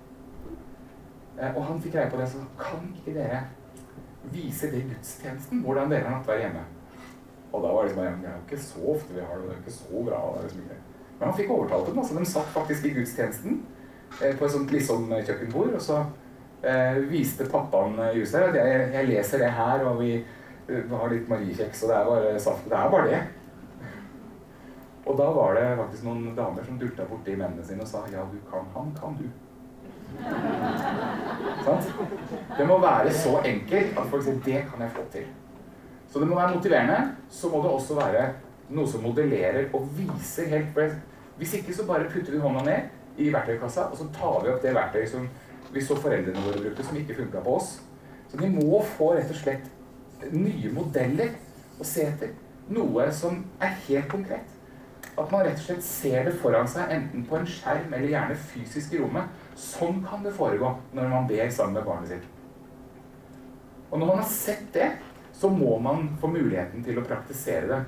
B: Uh, og han fikk greie på det, så kan ikke dere vise det i gudstjenesten hvordan dere har nattverd hjemme? Og da var det liksom Det er jo ikke så ofte vi har det. Det er ikke så bra. Det er liksom ikke. Men han fikk overtalt dem. altså De satt faktisk i gudstjenesten eh, på et sånt liksom kjøkkenbord. Og så eh, viste pappaen i huset at jeg, jeg, leser det her, og vi vi har litt mariekjeks, og det er bare saft. Det er bare det. Og da var det faktisk noen damer som dulta borti mennene sine og sa ja, du kan han, kan du. *laughs* Det må være så enkelt at folk sier det kan jeg få til. Så det må være motiverende. Så må det også være noe som modellerer og viser helt bredt. Hvis ikke så bare putter vi hånda ned i verktøykassa, og så tar vi opp det verktøyet som vi så foreldrene våre brukte, som ikke funka på oss. Så de må få rett og slett nye modeller å se etter. Noe som er helt konkret. At man rett og slett ser det foran seg, enten på en skjerm eller gjerne fysisk i rommet. Sånn kan det foregå når man ber sammen med barnet sitt. Og når man har sett det, så må man få muligheten til å praktisere det.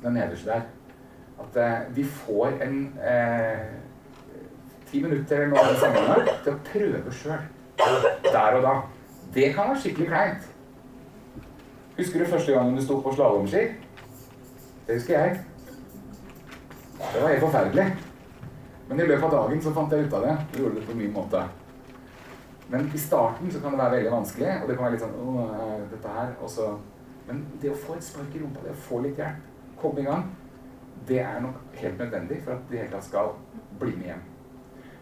B: Den nederste der. At eh, de får en eh, ti minutter eller noe sammenheng til å prøve sjøl. Der og da. Det kan være skikkelig kleint. Husker du første gangen du sto på slalåmski? Det husker jeg. Det var helt forferdelig. Men i løpet av dagen så fant jeg ut av det. Jeg gjorde det på min måte. Men i starten så kan det være veldig vanskelig, og det kan være litt sånn Å, dette her Og så Men det å få et spark i rumpa, det å få litt hjelp, komme i gang, det er nok helt nødvendig for at de hele tatt skal bli med hjem.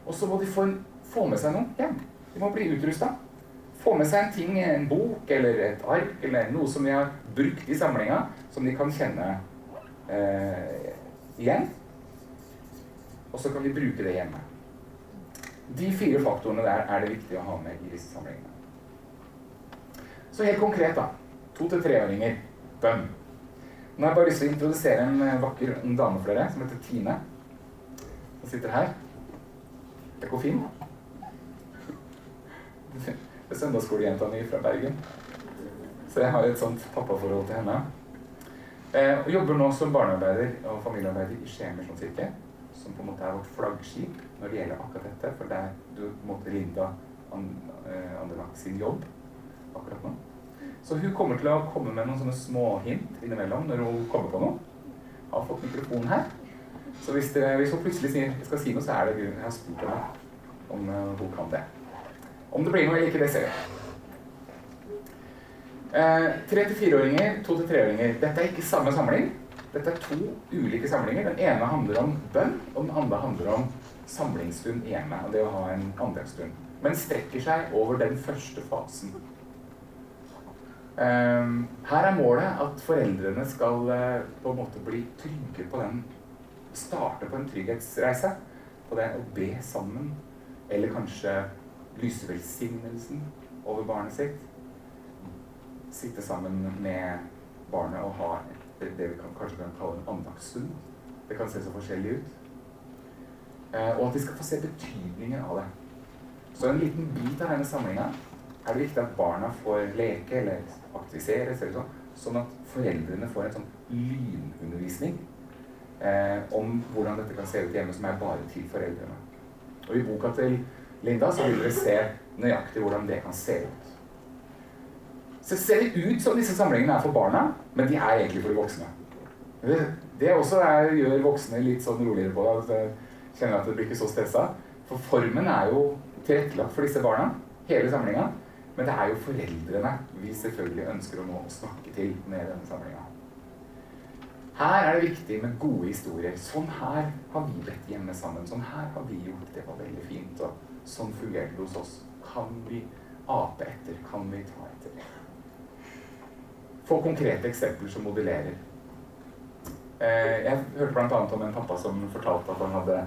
B: Og så må de få, få, med seg noe hjem. De må bli utrusta. Få med seg en ting, en bok eller et ark eller noe som de har brukt i samlinga, som de kan kjenne eh, igjen. Og så kan de bruke det hjemme. De fire faktorene der er det viktig å ha med i disse samlingene. Så helt konkret, da. To- til treåringer. Bønn. Nå har jeg bare lyst til å introdusere en eh, vakker ung dame for dere som heter Tine. Som sitter her. Det går fint. Det er søndagsskolejenta mi fra Bergen. Så jeg har et sånt pappaforhold til henne. Eh, og jobber nå som barnearbeider og familiearbeider i Skien misjonskirke som på en måte er vårt flaggskip når det gjelder akkurat dette. For det er du, på en måte Linda eh, Anderlach sin jobb akkurat nå. Så hun kommer til å komme med noen sånne småhint innimellom når hun kommer på noe. Har fått mikrofonen her. Så hvis, det, hvis hun plutselig sier, skal si noe, så er det grunnen jeg har spurt henne om uh, hun kan det. Om det blir noe eller ikke, det ser vi. Eh, tre til fireåringer, to til treåringer. Dette er ikke samme samling. Dette er to ulike samlinger. Den ene handler om bønn, og den andre handler om samlingsstund hjemme. og det å ha en andaktsstund. Men strekker seg over den første fasen. Um, her er målet at foreldrene skal uh, på en måte bli trygge på den Starte på en trygghetsreise. På det å be sammen. Eller kanskje lyse velsignelsen over barnet sitt. Sitte sammen med barnet og ha det vi kan, kanskje kan kalle en andaktsstund. Det kan se så forskjellig ut. Eh, og at de skal få se betydningen av det. Så en liten bit av denne samlinga er det viktig at barna får leke eller aktiviseres, eller sånn, sånn at foreldrene får en sånn lynundervisning eh, om hvordan dette kan se ut hjemme, som er bare til foreldrene. Og i boka til Linda så vil dere se nøyaktig hvordan det kan se ut. Så ser det ut som disse samlingene er for barna, men de er egentlig for de voksne. Det, det også er, gjør voksne litt sånn roligere på det. Kjenner at det blir ikke så stressa. For formen er jo tilrettelagt for disse barna, hele samlinga. Men det er jo foreldrene vi selvfølgelig ønsker å nå snakke til med denne samlinga. Her er det viktig med gode historier. Sånn her har vi bedt hjemme sammen. Sånn her har vi gjort det var veldig fint. Og sånn fungerte det hos oss. Kan vi ape etter? Kan vi ta etter? Få konkrete eksempler som modellerer. Eh, jeg hørte bl.a. om en pappa som fortalte at han hadde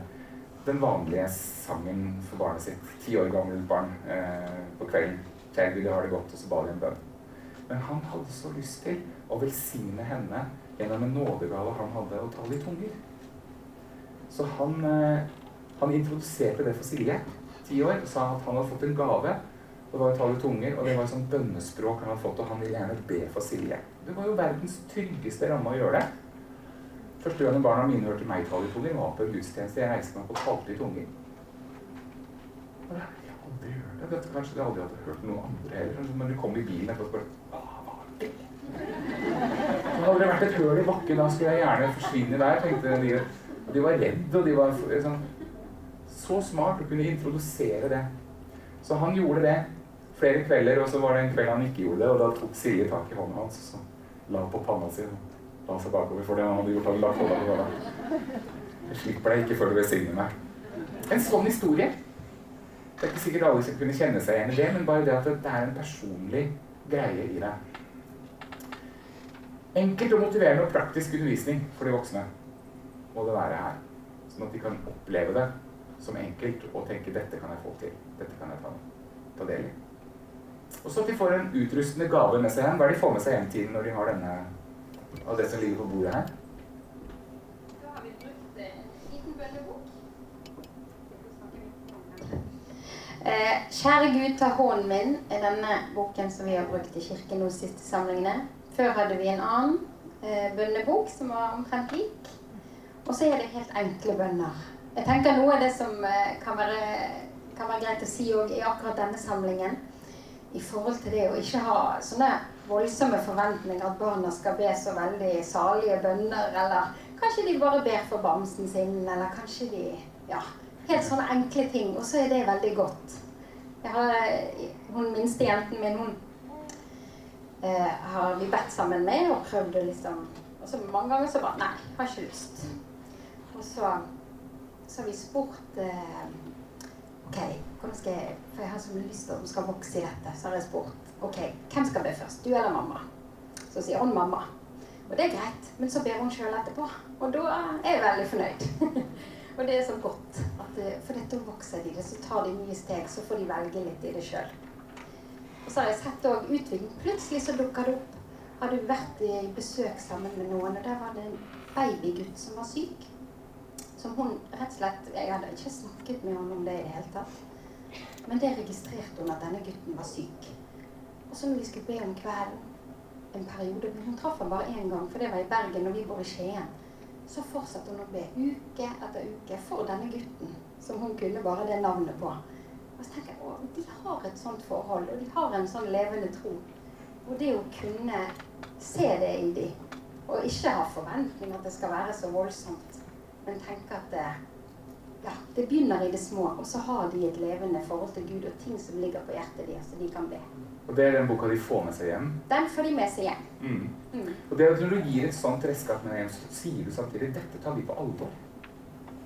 B: den vanlige sangen for barnet sitt. Ti år gammelt barn eh, på kvelden. 'Kjære Gud, jeg har det godt', og så ba de en bønn. Men han hadde så lyst til å velsigne henne gjennom en nådegave han hadde, å tale i tunger. Så han, eh, han introduserte det for Silje, ti år, og sa at han hadde fått en gave det var å tale tunger, og det var et sånt bønnespråk han hadde fått, og han ville gjerne be for Silje. Det var jo verdens tryggeste ramme å gjøre det. Første gangen barna mine hørte meg tale i tunger, var på en gudstjeneste. Jeg reiste meg opp og talte i tunger. Jeg aldri hørt det. Kanskje jeg aldri hadde hørt noen andre heller. Men du kom i bilen etterpå og spurte hva var det? Det hadde det vært et høl i bakken, da skulle jeg gjerne forsvinne der, tenkte de. De var redde, og de var sånn Så smart å kunne introdusere det. Så han gjorde det flere kvelder, og så var det en kveld han ikke gjorde det, og da tok Silje tak i hånda hans og så la på panna si la seg bakover for det han hadde gjort. hadde lagt hånda på hånda. Jeg slipper deg ikke før du velsigner meg. En sånn historie. Det er ikke sikkert alle som kunne kjenne seg igjen i det, men bare det at det er en personlig greie i deg. Enkelt og motiverende og praktisk undervisning for de voksne må det være her. Sånn at de kan oppleve det som enkelt og tenke 'dette kan jeg få til'. Dette kan jeg ta, ta del i. Og så at de får en utrustende gave med seg hjem. Hva er det de får med seg hjem til når de har denne av det som ligger på bordet her?
D: Da har vi brukt en liten bønnebok.
E: Eh, Kjære Gud, ta hånden min er denne boken som vi har brukt i kirken de siste samlingene. Før hadde vi en annen eh, bønnebok som var omtrent lik. Og så er det helt enkle bønner. Jeg tenker Noe av det som eh, kan, være, kan være greit å si òg i akkurat denne samlingen, i forhold til det å ikke ha sånne voldsomme forventninger at barna skal be så veldig salige bønner, eller kanskje de bare ber for bamsen sin, eller kanskje de Ja, helt sånne enkle ting. Og så er det veldig godt. Jeg har, hun minste jenten min, hun eh, har vi bedt sammen med og prøvd liksom Og så mange ganger så bare Nei, har ikke lyst. Og så, så har vi spurt eh, OK, hvordan skal jeg For jeg har så lyst til at hun skal vokse i dette. Så har jeg spurt OK, hvem skal be først? Du eller mamma? Så sier hun mamma. Og det er greit, men så ber hun sjøl etterpå. Og da er jeg veldig fornøyd. *laughs* og det er så godt. At, for dette vokser de det, så tar de nye steg, så får de velge litt i det sjøl. Og så har jeg sett òg utvikling. Plutselig så dukker det opp. Har du vært i besøk sammen med noen, og der var det en babygutt som var syk. Som hun rett og slett Jeg hadde ikke snakket med henne om det i det hele tatt. Men det registrerte hun at denne gutten var syk. Og så når vi skulle be om kvelden en periode Hun traff ham bare én gang, for det var i Bergen, og vi bor i Skien. Så fortsatte hun å be uke etter uke for denne gutten, som hun kunne bare det navnet på. Og så tenker jeg, å, De har et sånt forhold, og de har en sånn levende tro. Og det å kunne se det i dem, og ikke ha forventning at det skal være så voldsomt, men tenke at det, ja, det begynner i det små, og så har de et levende forhold til Gud og ting som ligger på hjertet deres, så de kan be.
B: Og det er den boka de får med seg hjem.
E: Den får de med seg hjem.
B: Mm.
E: Mm.
B: Og det at når du gir et sånt redskap med deg hjem, så sier du samtidig dette tar vi på alvor.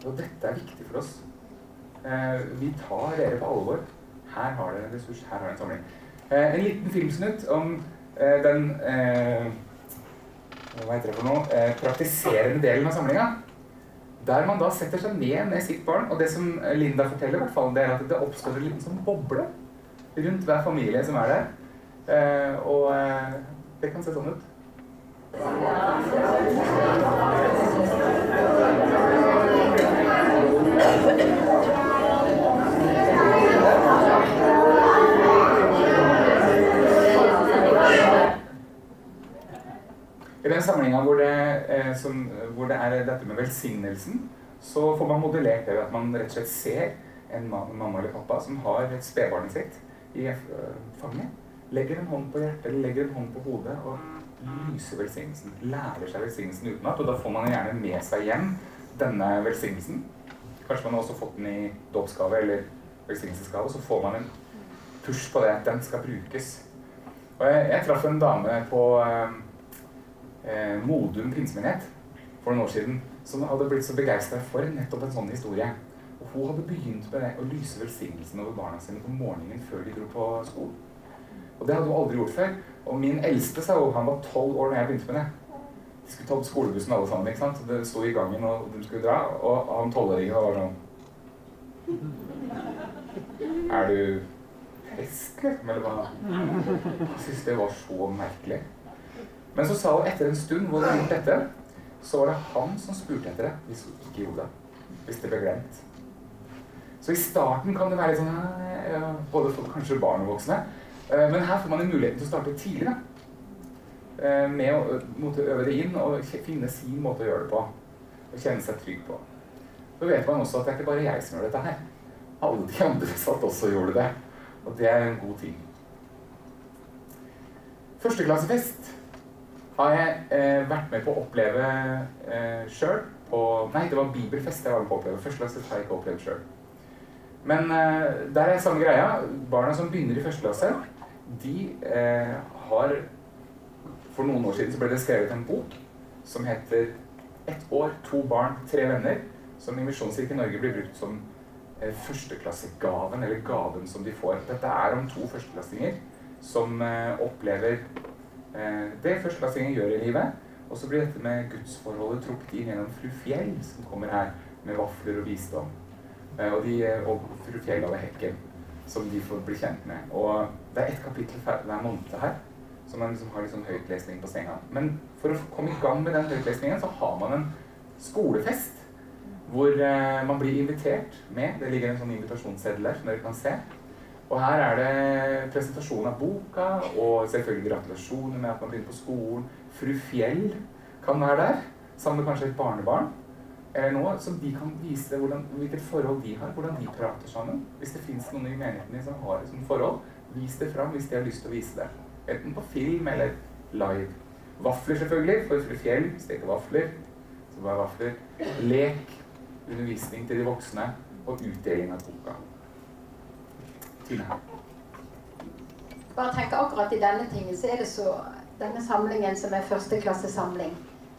B: Og dette er viktig for oss. Eh, vi tar dere på alvor. Her har dere en ressurs, her har dere en samling. Eh, en liten filmsnutt om eh, den eh, hva heter det for noe, eh, praktiserende delen av samlinga. Der man da setter seg ned med sitt barn, og det som Linda forteller, i hvert fall, det er at det oppstår en liten sånn boble rundt hver familie som er der. Eh, og eh, det kan se sånn ut.
D: I den samlinga
B: hvor, det, eh, hvor det er dette med velsignelsen, så får man modellert det ved at man rett og slett ser en mamma eller pappa som har spedbarnet sitt i eh, fanget. Legger en hånd på hjertet eller legger en hånd på hodet og lyser velsignelsen. Lærer seg velsignelsen utenat, og da får man gjerne med seg hjem denne velsignelsen. Kanskje man har også fått den i dåpsgave eller velsignelsesgave, så får man en push på det. Den skal brukes. Og jeg, jeg traff en dame på eh, eh, Modum pinsemenighet for noen år siden som hadde blitt så begeistra for nettopp en sånn historie. Og hun hadde begynt med å lyse velsignelsen over barna sine på morgenen før de dro på skolen. Og det hadde hun aldri gjort før. Og min eldste sa jo, han var tolv år da jeg begynte med det. De skulle ta opp skolebussen alle sammen, ikke sant? Det sto i gangen, og de skulle dra. Og han tolvåringen var sånn Er du prest? Eller hva? Jeg syntes det var så merkelig. Men så sa hun etter en stund hvor hun hadde gjort dette, så var det han som spurte etter det hvis hun ikke gjorde det. Hvis det ble glemt. Så i starten kan det være litt sånn ja, Både for kanskje barn og voksne. Eh, Men her får man en muligheten til å starte tidligere. Eh, Med å måtte øve det inn og finne sin måte å gjøre det på. Og kjenne seg trygg på. Så vet man også at det er ikke bare jeg som gjør dette her. Alle de andre *laughs* satt også og gjorde det. Og det er en god ting. Førsteklassefest har jeg eh, vært med på å oppleve eh, sjøl. Nei, det var bibelfest jeg var med på å oppleve. Førsteklassefest har jeg ikke opplevd sjøl. Men eh, der er samme greia. Barna som begynner i første klasse, de eh, har For noen år siden så ble det skrevet en bok som heter 'Ett år, to barn, tre venner', som i Misjonskirken Norge blir brukt som eh, førsteklassegaven, eller gaven som de får. Dette er om to førsteklassinger som eh, opplever eh, det førsteklassinger gjør i livet. Og så blir dette med gudsforholdet trukket inn gjennom Fru Fjell, som kommer her med vafler og visdom. Eh, og, de, eh, og Fru Fjell Hekken, som de får bli kjent med. Og det er ett kapittel hver måned her, så man liksom har litt sånn høytlesning på senga. Men for å komme i gang med den høytlesningen, så har man en skolefest. Hvor eh, man blir invitert med. Det ligger en sånn invitasjonsseddel der som dere kan se. Og her er det presentasjon av boka, og selvfølgelig gratulasjoner med at man begynner på skolen. Fru Fjell kan være der, sammen med kanskje et barnebarn. Noe som de kan vise hvordan, hvilket forhold de har, hvordan de prater sammen. Hvis det fins noen i menigheten som har et sånt forhold, vis det fram hvis de har lyst til å vise det. Enten på film eller live. Vafler selvfølgelig, for Fru Fjell steker vafler. Så bare vafler. Lek, undervisning til de voksne, og utdeling av boka. Tine.
E: Bare tenker akkurat i denne tingen, så er det så Denne samlingen som er førsteklassesamling.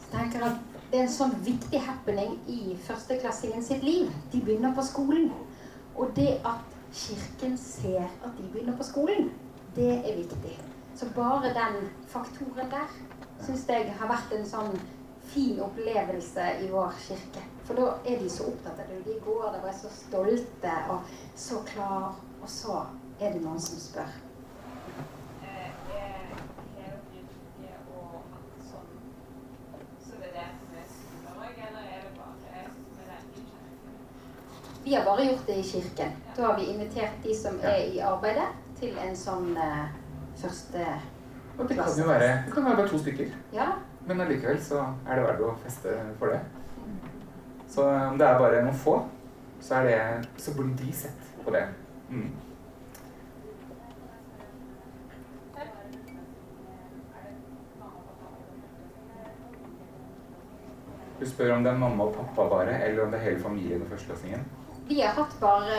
E: Så tenker jeg at det er en sånn viktig happening i førsteklassingen sitt liv. De begynner på skolen. Og det at Kirken ser at de begynner på skolen, det er viktig. Så bare den faktoren der syns jeg har vært en sånn fin opplevelse i vår kirke. For da er de så opptatt av det. De går der og er så stolte og så klar, og så er det noen som spør. Vi har bare gjort det i kirken. Da har vi invitert de som er i arbeidet, til en sånn uh, første
B: Og det kan jo være, det kan være bare to stykker.
E: Ja,
B: Men allikevel så er det verdt å feste for det. Så om det er bare noen få, så, er det, så blir de sett på det. Mm. Du spør om det er mamma og pappa bare, eller om det er hele familien og førsteklassingen.
E: Vi har hatt bare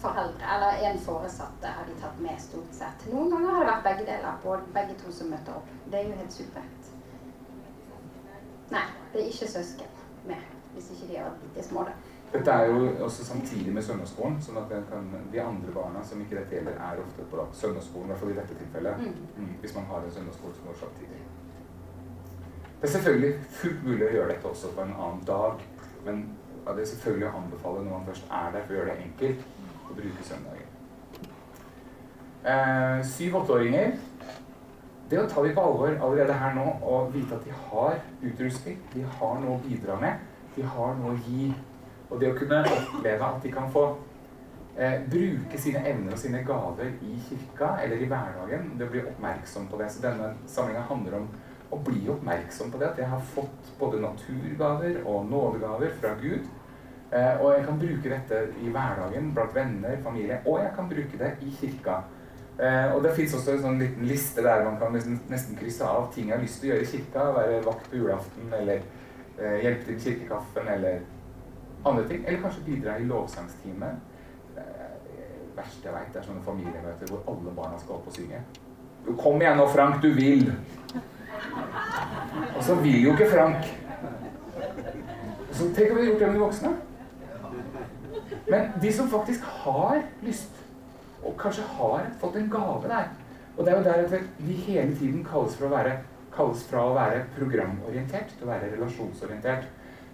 E: foreldre, eller en foresatte har de tatt med stort sett. Noen ganger har det vært begge deler, både begge to som møter opp. Det er jo helt supert. Nei, det er ikke søsken med, hvis ikke de har vært bitte små, da.
B: Dette er jo også samtidig med søndagsskolen, sånn at kan, de andre barna som ikke dette gjelder, er ofte på søndagsskolen, i hvert fall i dette tilfellet.
E: Mm.
B: Mm, hvis man har en søndagsskole som går samtidig. Det er selvfølgelig fullt mulig å gjøre dette også på en annen dag, men det er selvfølgelig å anbefale når man først er der, for å gjøre det enkelt, å bruke søndagen. Eh, Syv-åtteåringer, det å ta dem på alvor allerede her nå og vite at de har utrustning, de har noe å bidra med, de har noe å gi, og det å kunne oppleve at de kan få eh, bruke sine evner og sine gaver i kirka eller i hverdagen, det å bli oppmerksom på det. Så denne samlinga handler om å bli oppmerksom på det at jeg har fått både naturgaver og nådegaver fra Gud. Eh, og jeg kan bruke dette i hverdagen blant venner, familie, og jeg kan bruke det i kirka. Eh, og det fins også en sånn liten liste der man kan nesten, nesten krysse av ting jeg har lyst til å gjøre i kirka. Være vakt på julaften, eller eh, hjelpe til med kirkekaffen, eller andre ting. Eller kanskje bidra i lovsangstime. Det verste jeg veit, er sånne familiemøter hvor alle barna skal opp og synge. Kom igjen nå, Frank, du vil! Og så vil jo ikke Frank. Så tenk om vi hadde gjort det med de voksne. Men de som faktisk har lyst, og kanskje har fått en gave der Og det er jo der at vi hele tiden kalles, fra å være, fra å være programorientert til å være relasjonsorientert.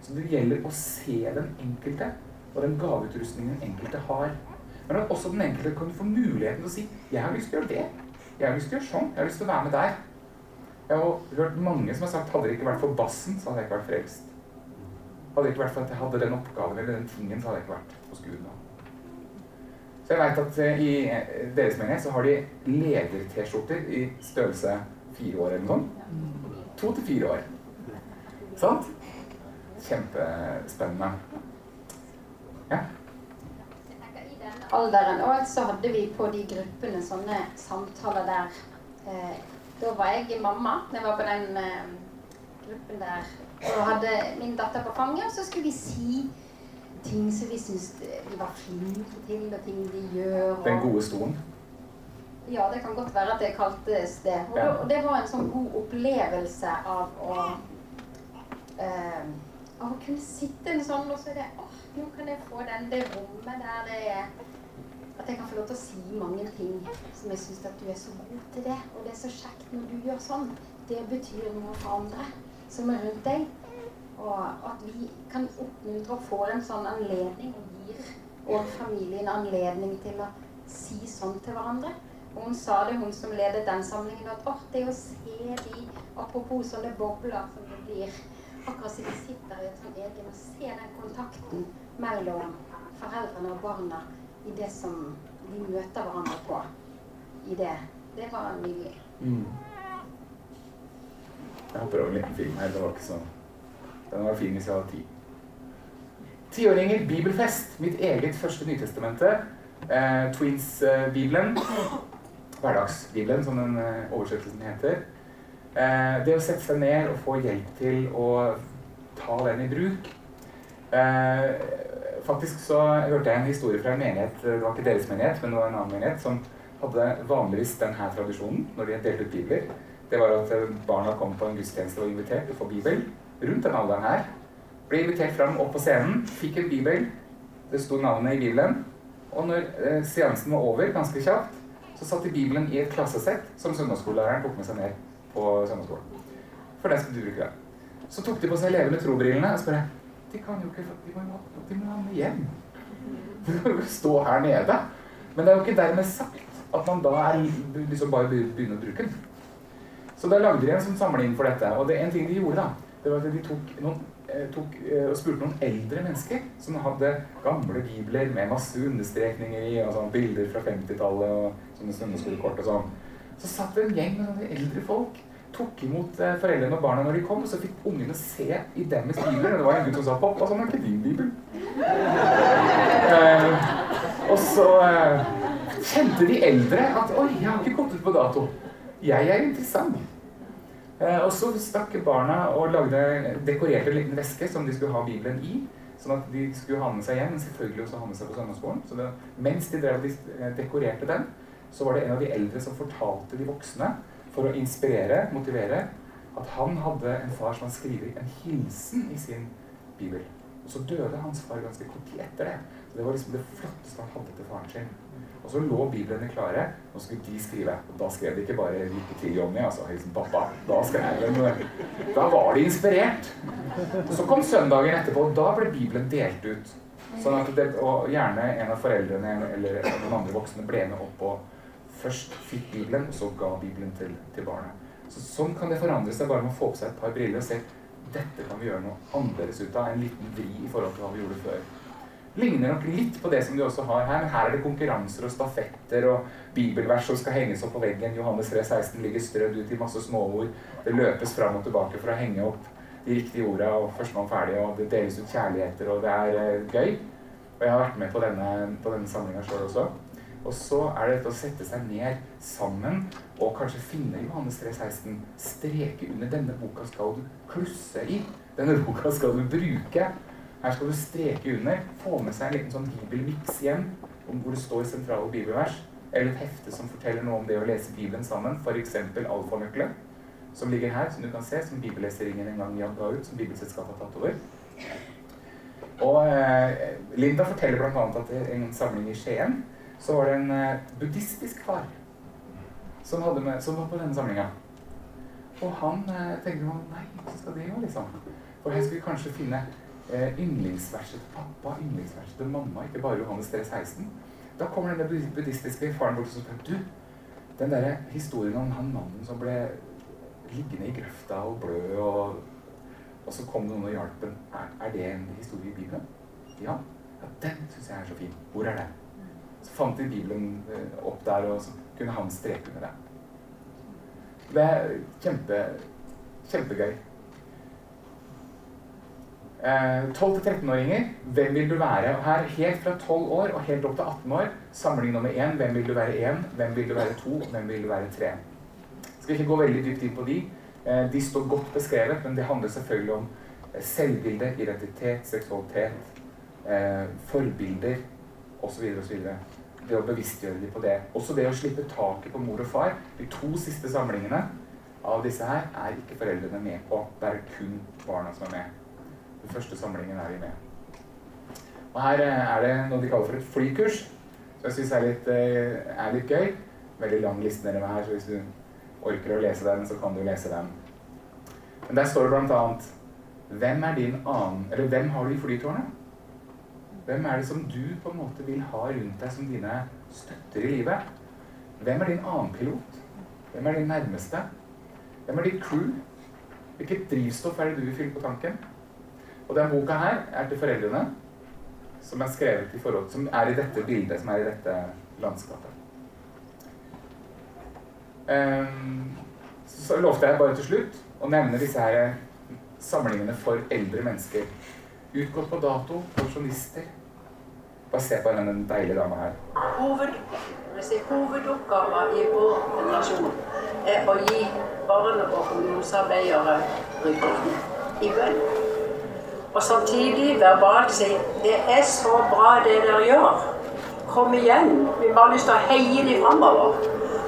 B: Så det gjelder å se den enkelte og den gaveutrustningen den enkelte har. Men at også den enkelte kan få muligheten til å si 'Jeg har lyst til å gjøre det. Jeg har lyst til å gjøre sånn. Jeg har lyst til å være med der'. Jeg har hørt mange som har sagt 'Hadde det ikke vært for bassen, så hadde jeg ikke vært frelst'. Hadde det ikke vært for at jeg hadde den oppgaven eller den tingen, så hadde jeg ikke vært hos Gud nå. Så jeg vet at eh, i eh, deres menighet så har de leder-T-skjorter i størrelse fire år eller noe. To til fire år. Sant? Kjempespennende. Ja.
E: I den alderen òg så hadde vi på de gruppene sånne samtaler der eh, Da var jeg mamma jeg var på den gruppen der og hadde min datter på fanget, og så skulle vi si ting som vi syntes de var flinke til, og ting de gjør. Og,
B: Den gode stolen.
E: Ja, det kan godt være at det kaltes det. Og,
B: Ja.
E: det var en sånn god opplevelse av å eh, Av å kunne sitte en sånn, og så er det åh, nå kan jeg få den, det rommet der det er At jeg kan få lov til å si mange ting som jeg syns at du er så god til det. Og det er så kjekt når du gjør sånn. Det betyr noe for andre som er rundt deg. Og at vi kan oppmuntre og få en sånn anledning og gir og familien anledning til å si sånn til hverandre. Og hun sa det, hun som ledet den samlingen, at oh, det å se de Apropos sånne bobler som det blir Akkurat som de sitter i et sånt egen og se den kontakten mellom foreldrene og barna i det som de møter hverandre på. I det. Det var nydelig.
B: Mm. Jeg hopper over en liten film her. Det var ikke så Den var fin hvis jeg hadde tid. Tiåringer, bibelfest. Mitt eget første Nytestamentet. Eh, Twins-bibelen. Hverdagsbibelen, som den eh, oversettelsen heter. Eh, det å sette seg ned og få hjelp til å ta den i bruk. Eh, faktisk så hørte jeg en historie fra en menighet, det var ikke deres menighet, men det var en annen menighet, som hadde vanligvis denne tradisjonen når de delte ut bibler. Det var at eh, barna kom på en gudstjeneste og var invitert til å få bibel. Rundt den alderen her. Ble invitert fram opp på scenen, fikk en bibel. Det sto navnet i bibelen. Og når eh, seansen var over, ganske kjapt, så satte de bibelen i et klassesett som søndagsskolelæreren tok med seg ned på søndagsskolen. For den skulle du bruke. den. Så tok de på seg levende trobrillene og spurte de kan jo ikke, de må jo ha med hjem. De må jo stå her nede. Men det er jo ikke dermed sagt at man da er, liksom bare begynner å bruke den. Så da lagde de en sånn samling for dette. Og det en ting de gjorde, da, det var at de tok, noen, eh, tok eh, og spurte noen eldre mennesker som hadde gamle bibler med masse understrekninger i, og sånn bilder fra 50-tallet og sånne søndagsskolekort og sånn. Så satt det en gjeng med sånne eldre folk, tok imot eh, foreldrene og barna når de kom, og så fikk ungene se i deres bibler. Og det var en gutt som sa 'Pappa, sånn er ikke din bibel'. Eh, og så eh, kjente de eldre at 'Oi, jeg har ikke gått ut på dato'. Jeg er interessant. Eh, og så stakk barna og lagde, dekorerte en liten veske som de skulle ha Bibelen i. Sånn at de skulle ha med seg hjem, men selvfølgelig også ha med seg på søndagsskolen. Så det, mens de drev og eh, dekorerte den, så var det en av de eldre som fortalte de voksne, for å inspirere, motivere, at han hadde en far som hadde skrevet en hilsen i sin bibel. Og så døde hans far ganske kort tid etter det. Så det var liksom det flotteste han hadde til faren sin. Og så lå biblene klare, og så skulle de skrive. Og da skrev de ikke bare 'Lykke til, Jonny', altså. liksom pappa. Da skrev de Da var de inspirert. Så kom søndagen etterpå, og da ble Bibelen delt ut. Sånn at det, og gjerne en av foreldrene eller noen andre voksne ble med opp og først fikk Bibelen, og så ga Bibelen til, til barnet. Så Sånn kan det forandre seg bare med å få på seg et par briller og se dette kan vi gjøre noe annerledes ut av. En liten vri i forhold til hva vi gjorde før. Ligner nok litt på det som de også har her, men her er det konkurranser og stafetter og bibelvers som skal henges opp på veggen. Johannes 3, 16 ligger strødd ut i masse småord. Det løpes fram og tilbake for å henge opp de riktige orda, og førstemann ferdig, og det deles ut kjærligheter, og det er eh, gøy. Og jeg har vært med på denne, på denne samlinga sjøl også. Og så er det dette å sette seg ned sammen og kanskje finne Johannes 3, 16. Streke under. Denne boka skal du klusse i. Denne boka skal du bruke. Her skal du streke under. Få med seg en liten sånn bibelmiks hjem hvor det står sentrale bibelvers. Eller et hefte som forteller noe om det å lese Bibelen sammen. F.eks. alfanøkkelen, som ligger her, som du kan se, som bibelleseringen en gang ga ut, som Bibelselskapet har tatt over. Og eh, Linda forteller bl.a. at i en samling i Skien så var det en eh, buddhistisk far som, med, som var på denne samlinga. Og han eh, tenkte man, nei, hva skal det gjøre, liksom? For her skal vi kanskje finne eh, yndlingsverset til pappa, yndlingsverset til mamma, ikke bare Johannes 3, 16. Da kommer denne buddhistiske faren bort og spør du, den der historien om han mannen som ble liggende i grøfta og blø, og, og så kom noen og hjalp ham, er, er det en historie i Bibelen? Ja. ja den syns jeg er så fin. Hvor er den? Så fant de Bibelen eh, opp der, og så kunne han streke under det. Det er kjempe, kjempegøy. Eh, 12-13-åringer, hvem vil du være? Og her Helt fra 12 år og helt opp til 18 år, samling nummer 1. Hvem vil du være 1? Hvem vil du være 2? Hvem vil du være 3? Skal ikke gå veldig dypt inn på de. Eh, de står godt beskrevet, men det handler selvfølgelig om eh, selvbilde, identitet, seksualitet, eh, forbilder osv. osv. Det å bevisstgjøre dem på det. Også det å slippe taket på mor og far. De to siste samlingene av disse her er ikke foreldrene med på. Det er kun barna som er med. Den første samlingen er vi med. Og her eh, er det noe de kaller for et flykurs, som jeg syns er, litt, eh, er litt gøy. Veldig lang liste nedover her, så hvis du orker å lese den, så kan du lese den. Men der står det blant annet Hvem er din annen Eller hvem har du i flytårnet? Hvem er det som du på en måte vil ha rundt deg som dine støtter i livet? Hvem er din annenpilot? Hvem er din nærmeste? Hvem er ditt crew? Hvilket drivstoff er det du vil fylle på tanken? Og den boka her er til foreldrene, som er skrevet i forhold Som er i dette bildet, som er i dette landskapet. Ehm, så lovte jeg bare til slutt å nevne disse her samlingene for eldre mennesker. Utgått på dato, pensjonister. Bare se på denne deilige dama her.
F: Hoved, hovedoppgaven i vår generasjon er å gi barne- og ungdomsarbeidere ryggdekning i bønn. Og samtidig verbalt si det er så bra det dere gjør. Kom igjen. Vi bare har lyst til å heie dem framover.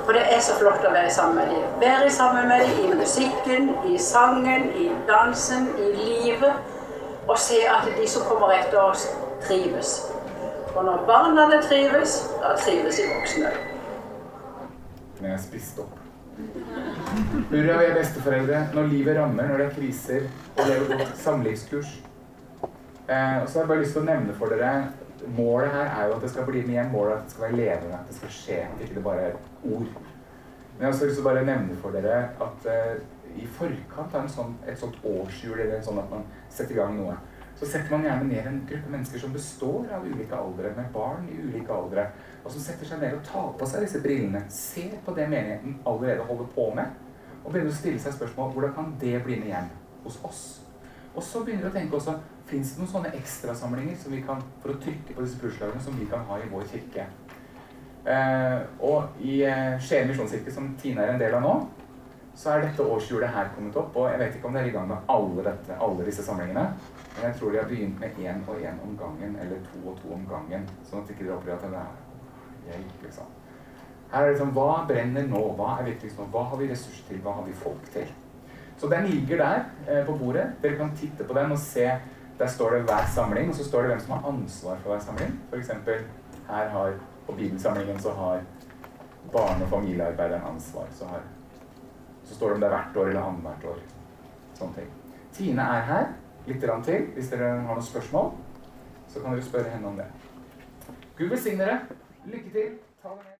F: For det er så flott å være sammen med dem. Være sammen med dem i musikken, i sangen, i dansen, i livet. Og se at de som kommer etter oss, trives. Og når barna trives, da trives de voksne.
B: Men jeg spiste opp. Hurra, vi er besteforeldre når livet rammer, når det er kriser, og lever godt samlivskurs. Eh, og så har jeg bare lyst til å nevne for dere Målet her er jo at det skal bli med målet er at det skal være levende, at det skal skje, at ikke det bare er ord. Men jeg har også lyst til å bare nevne for dere at eh, i forkant av sånn, et sånt årshjul, eller sånn at man setter i gang noe, så setter man gjerne ned en gruppe mennesker som består av ulike aldre, med barn i ulike aldre, og som setter seg ned og tar på seg disse brillene, ser på det menigheten allerede holder på med, og begynner å stille seg spørsmål hvordan kan det bli med hjem hos oss? Og så begynner de å tenke også Fins det noen sånne ekstrasamlinger som vi kan, for å trykke på disse pulslagene som vi kan ha i vår kirke? Eh, og i eh, Skien misjonskirke, som Tine er en del av nå, så er dette årshjulet her kommet opp. Og jeg vet ikke om dere er i gang med alle, dette, alle disse samlingene. Men jeg tror de har begynt med én og én om gangen, eller to og to om gangen. Sånn at ikke dere opplever at det er hjelp, liksom. Her er det sånn Hva brenner nå? Hva er viktigst nå? Hva har vi ressurser til? Hva har vi folk til? Så den ligger der eh, på bordet. Dere kan titte på den og se der står det hver samling, og så står det hvem som har ansvar for hver samling. F.eks. her har på Bibelsamlingen så har barne- og familiearbeideren ansvar. Så, har, så står det om det er hvert år eller annethvert år. Sånne ting. Tine er her litt til. Hvis dere har noen spørsmål, så kan dere spørre henne om det. Gud velsigne dere. Lykke til. Ta det med.